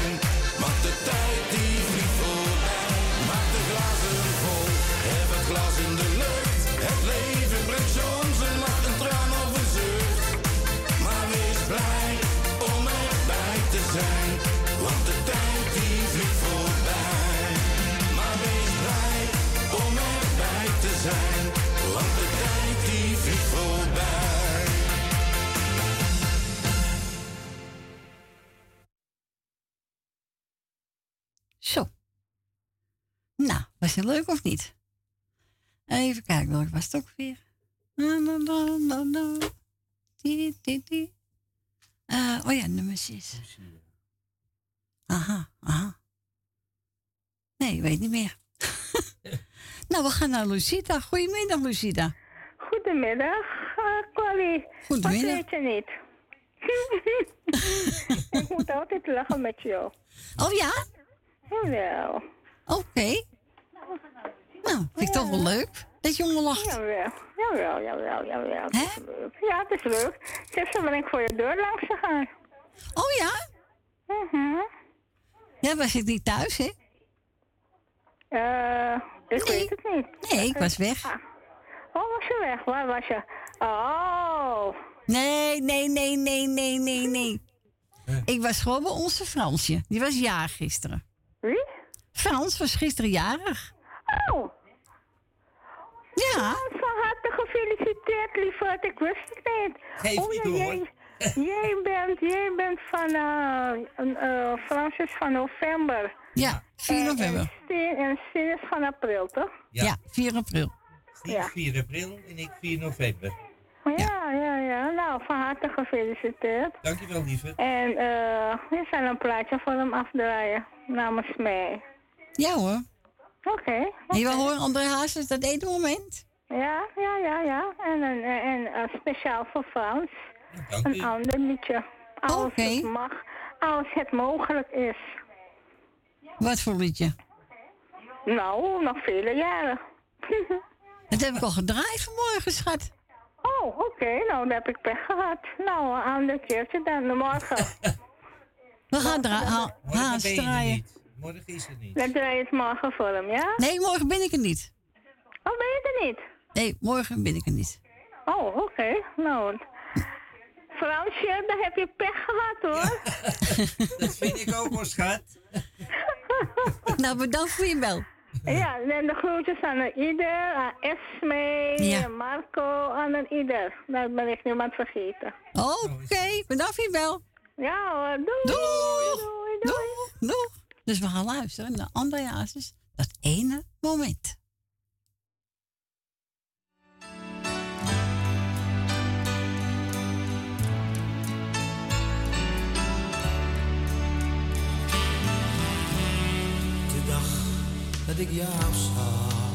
Leuk of niet? Even kijken, welke was het ook weer? Eh, oh ja, nummer 6. Aha, aha. Nee, ik weet niet meer. nou, we gaan naar Lucida. Goedemiddag, Lucida. Goedemiddag, uh, Corrie. Goedemiddag. Wat weet je niet? ik moet altijd lachen met jou. Oh ja? Jawel. Oké. Nou, vind ik toch wel leuk dat je om lacht. Jawel, jawel, jawel, jawel. Het is leuk. Ja, het is leuk. Zeg, zo ben ik voor je deur langs gegaan. Oh ja? Mhm. Ja, was ik niet thuis, hè? Eh, ik weet het niet. Nee, ik was weg. Ah. Oh, was je weg? Waar was je? Oh. Nee, nee, nee, nee, nee, nee, nee. Ik was gewoon bij onze Fransje. Die was jarig gisteren. Wie? Frans was gisteren jarig. Oh. Ja. Van harte gefeliciteerd, lieverd. Ik wist het niet. Geef oh, ja, door. jij, jij, bent, jij bent van uh, Frans is van november. Ja, 4 november. En Steen, en Steen is van april, toch? Ja, 4 april. Ja. 4 april en ik 4 november. Ja, ja, ja. Nou, van harte gefeliciteerd. Dankjewel, lieve. En eh, we zal een plaatje voor hem afdraaien namens mij. Ja hoor. Oké. En je wil horen André Hazes dat ene moment? Ja, ja, ja, ja. En, een, en, eh, speciaal voor Frans. dank een u. ander liedje. Als het mag, als het mogelijk is. Wat voor liedje? Nou, nog vele jaren. Dat heb ik al gedraaid vanmorgen, schat. Oh, oké. Nou, dan heb ik pech gehad. Nou, een ander keertje dan. Morgen. We gaan dra- ha- Morgen haast draaien. Morgen is het niet. Je het morgen voor hem, ja? Nee, morgen ben ik er niet. Oh, ben je er niet? Nee, morgen ben ik er niet. Oh, oké. Nou, Fransje, dan heb je pech gehad, hoor. Dat vind ik ook wel, schat. nou, bedankt voor je bel. Ja, en de groetjes aan een ieder, aan Esme, Ja. Marco, aan een ieder. Dan ben ik niemand vergeten. Oké, bedankt voor je bel. Ja hoor, doei. Doeg. Doei, doei. Doeg. Dus we gaan luisteren naar André Hazes. Dat ene moment. De dag dat ik jou zag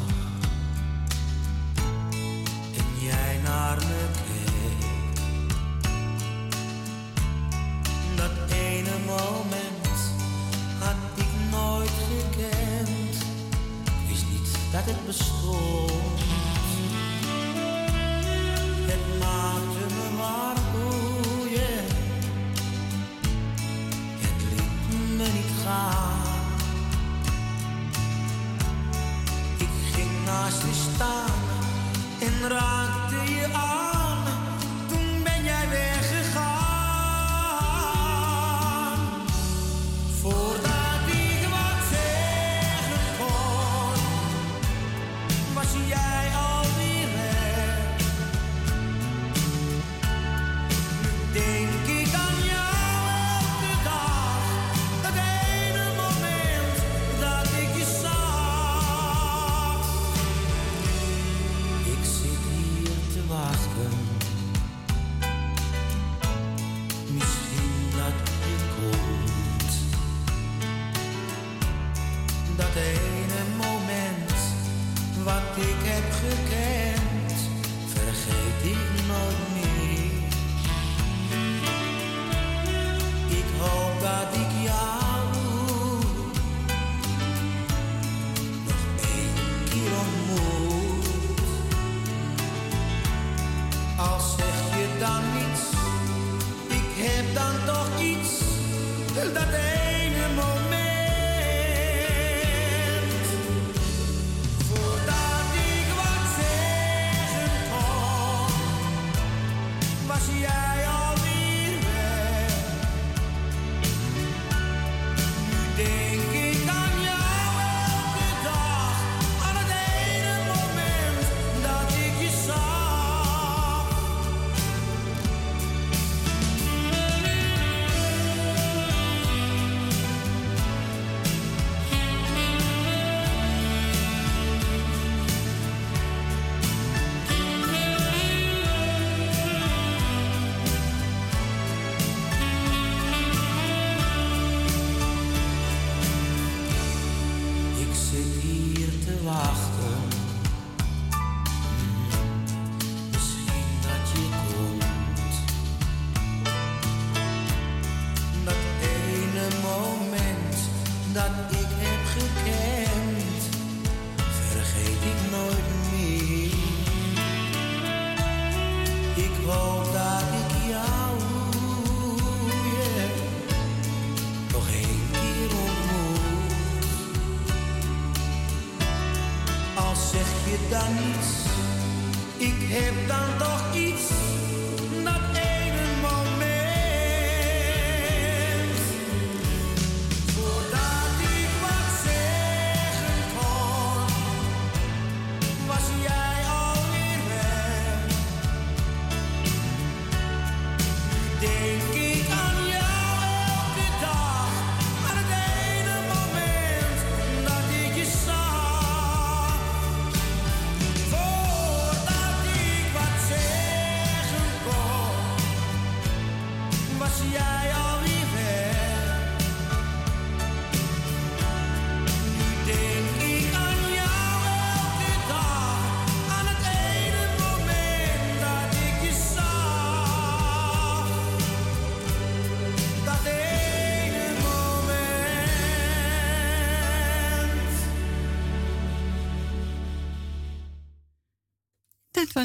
en jij naar me keek, dat ene moment Ik wist niet dat het bestond. Het maakte me maar boeien. Het liet me niet gaan. Ik ging naast je staan en raakte je aan.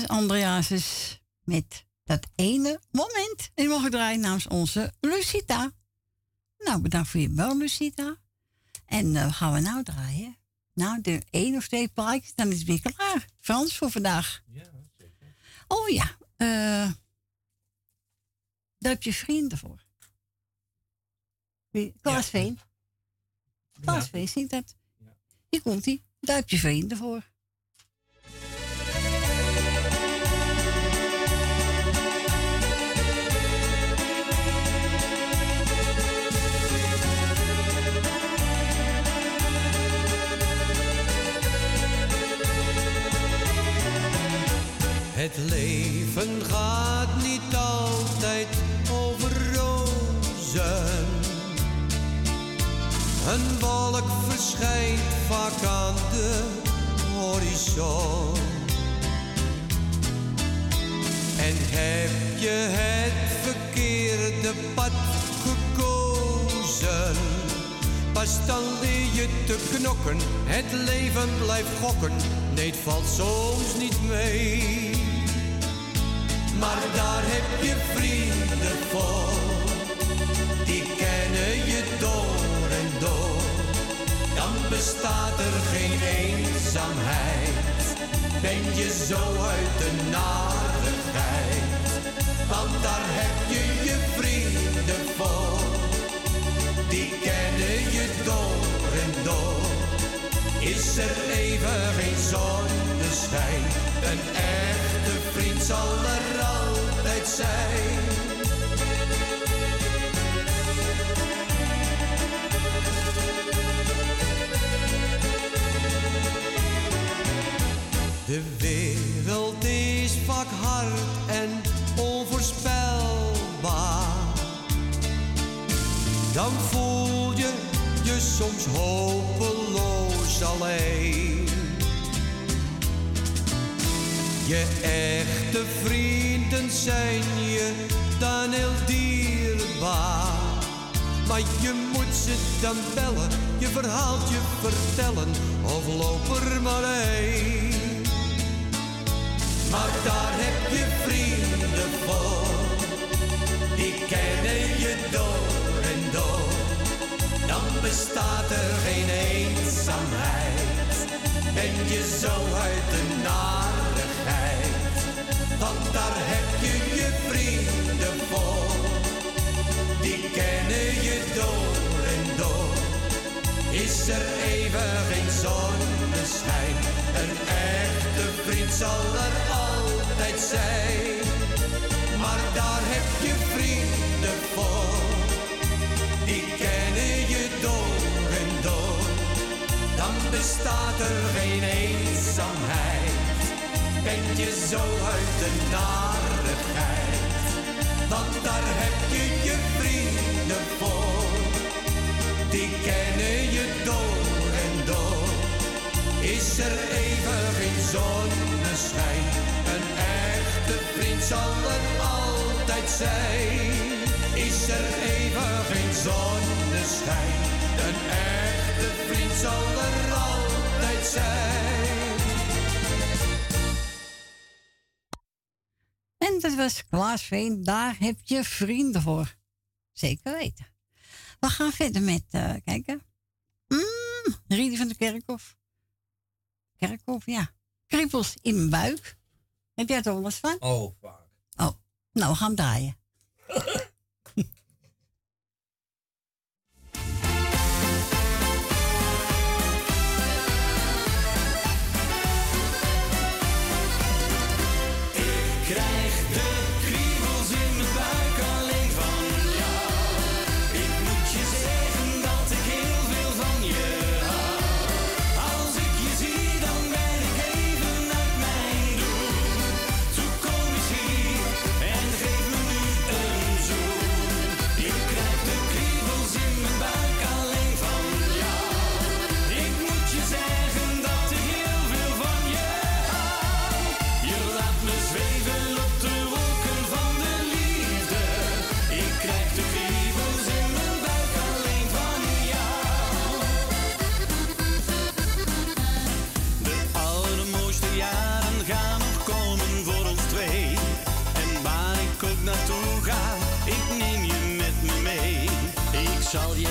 Was Andreasus met dat ene moment. En die mogen draaien namens onze Lucita. Nou, bedankt voor je bel, Lucita. En eh, gaan we nou draaien? Nou, de één of twee plaatjes, dan is het weer klaar. Frans voor vandaag. Ja, zeker. Oh ja, daar heb je vrienden voor. Klaas Veen. Klaas Veen zingt dat. Hier komt hij. Daar heb je vrienden voor. Het leven gaat niet altijd over rozen. Een wolk verschijnt vaak aan de horizon. En heb je het verkeerde pad gekozen, pas dan leer je te knokken. Het leven blijft gokken, nee, valt soms niet mee. Maar daar heb je vrienden voor, die kennen je door en door. Dan bestaat er geen eenzaamheid, ben je zo uit de narigheid. Want daar heb je je vrienden voor, die kennen je door en door. Is er even geen zonneschijn, een echte vriend zal er altijd zijn. De wereld is vaak hard en onvoorspelbaar. Dan voel je je soms hopeloos alleen. Je echte vrienden zijn je dan heel dierbaar. Maar je moet ze dan bellen, je verhaaltje vertellen of loop er maar heen. Maar daar heb je vrienden voor, die kennen je door en door. Dan bestaat er geen eenzaamheid, ben je zo uit de Want daar heb je je vrienden voor, die kennen je door en door. Is er even geen zonneschijn, een echte vriend zal er altijd zijn. Maar daar heb je vrienden voor, die kennen je door en door. Dan bestaat er geen eenzaamheid, ben je zo uit de narigheid. Want daar heb je je vrienden voor, die kennen je door en door. Is er even geen zonneschijn, een echte vriend zal er altijd zijn. Is er even geen zonneschijn, een echte vriend zal er altijd zijn. Klaas Klaasveen, daar heb je vrienden voor. Zeker weten. We gaan verder met eh, kijken. Mm, van de Kerkhof. Kerkhof, ja. Krippels in mijn buik. Heb jij er eens van? Oh, vaak. Oh, nou, we gaan draaien. zal je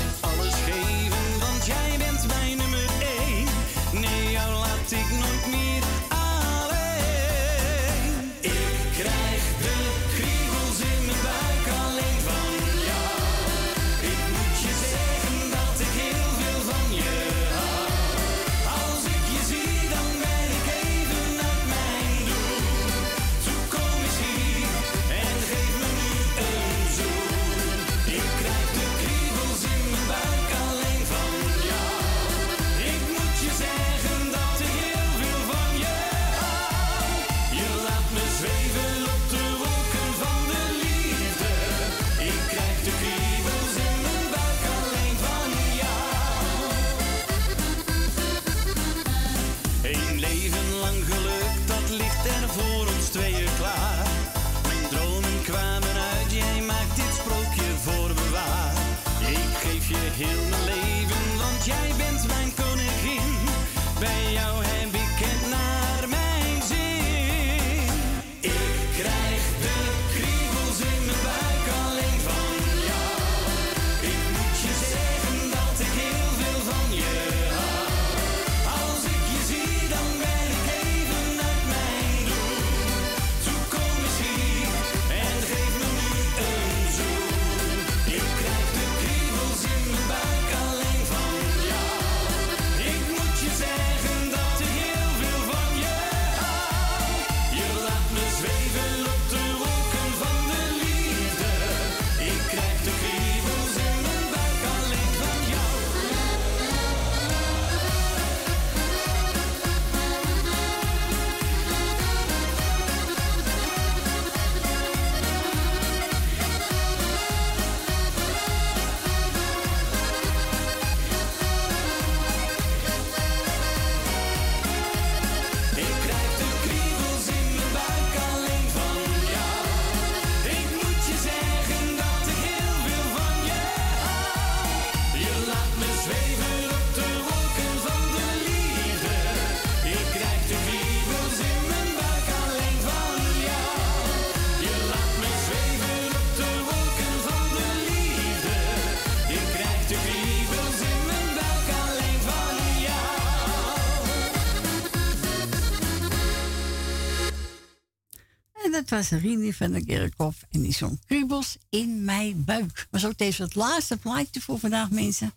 dat was Rini van de Kerkhof en die zong Kriebels in mijn buik. Maar zo deze het laatste plaatje voor vandaag, mensen.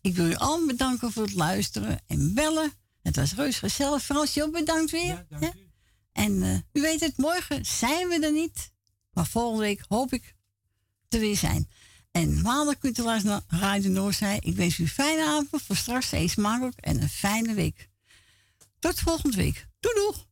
Ik wil u allen bedanken voor het luisteren en bellen. Het was reus gezellig. Ook bedankt weer. Ja, dank u. En eh, u weet het, morgen zijn we er niet. Maar volgende week hoop ik er weer zijn. En maandag kunt u luisteren naar Radio Ik wens u een fijne avond. Voor straks eet smakelijk en een fijne week. Tot volgende week. Doei doeg!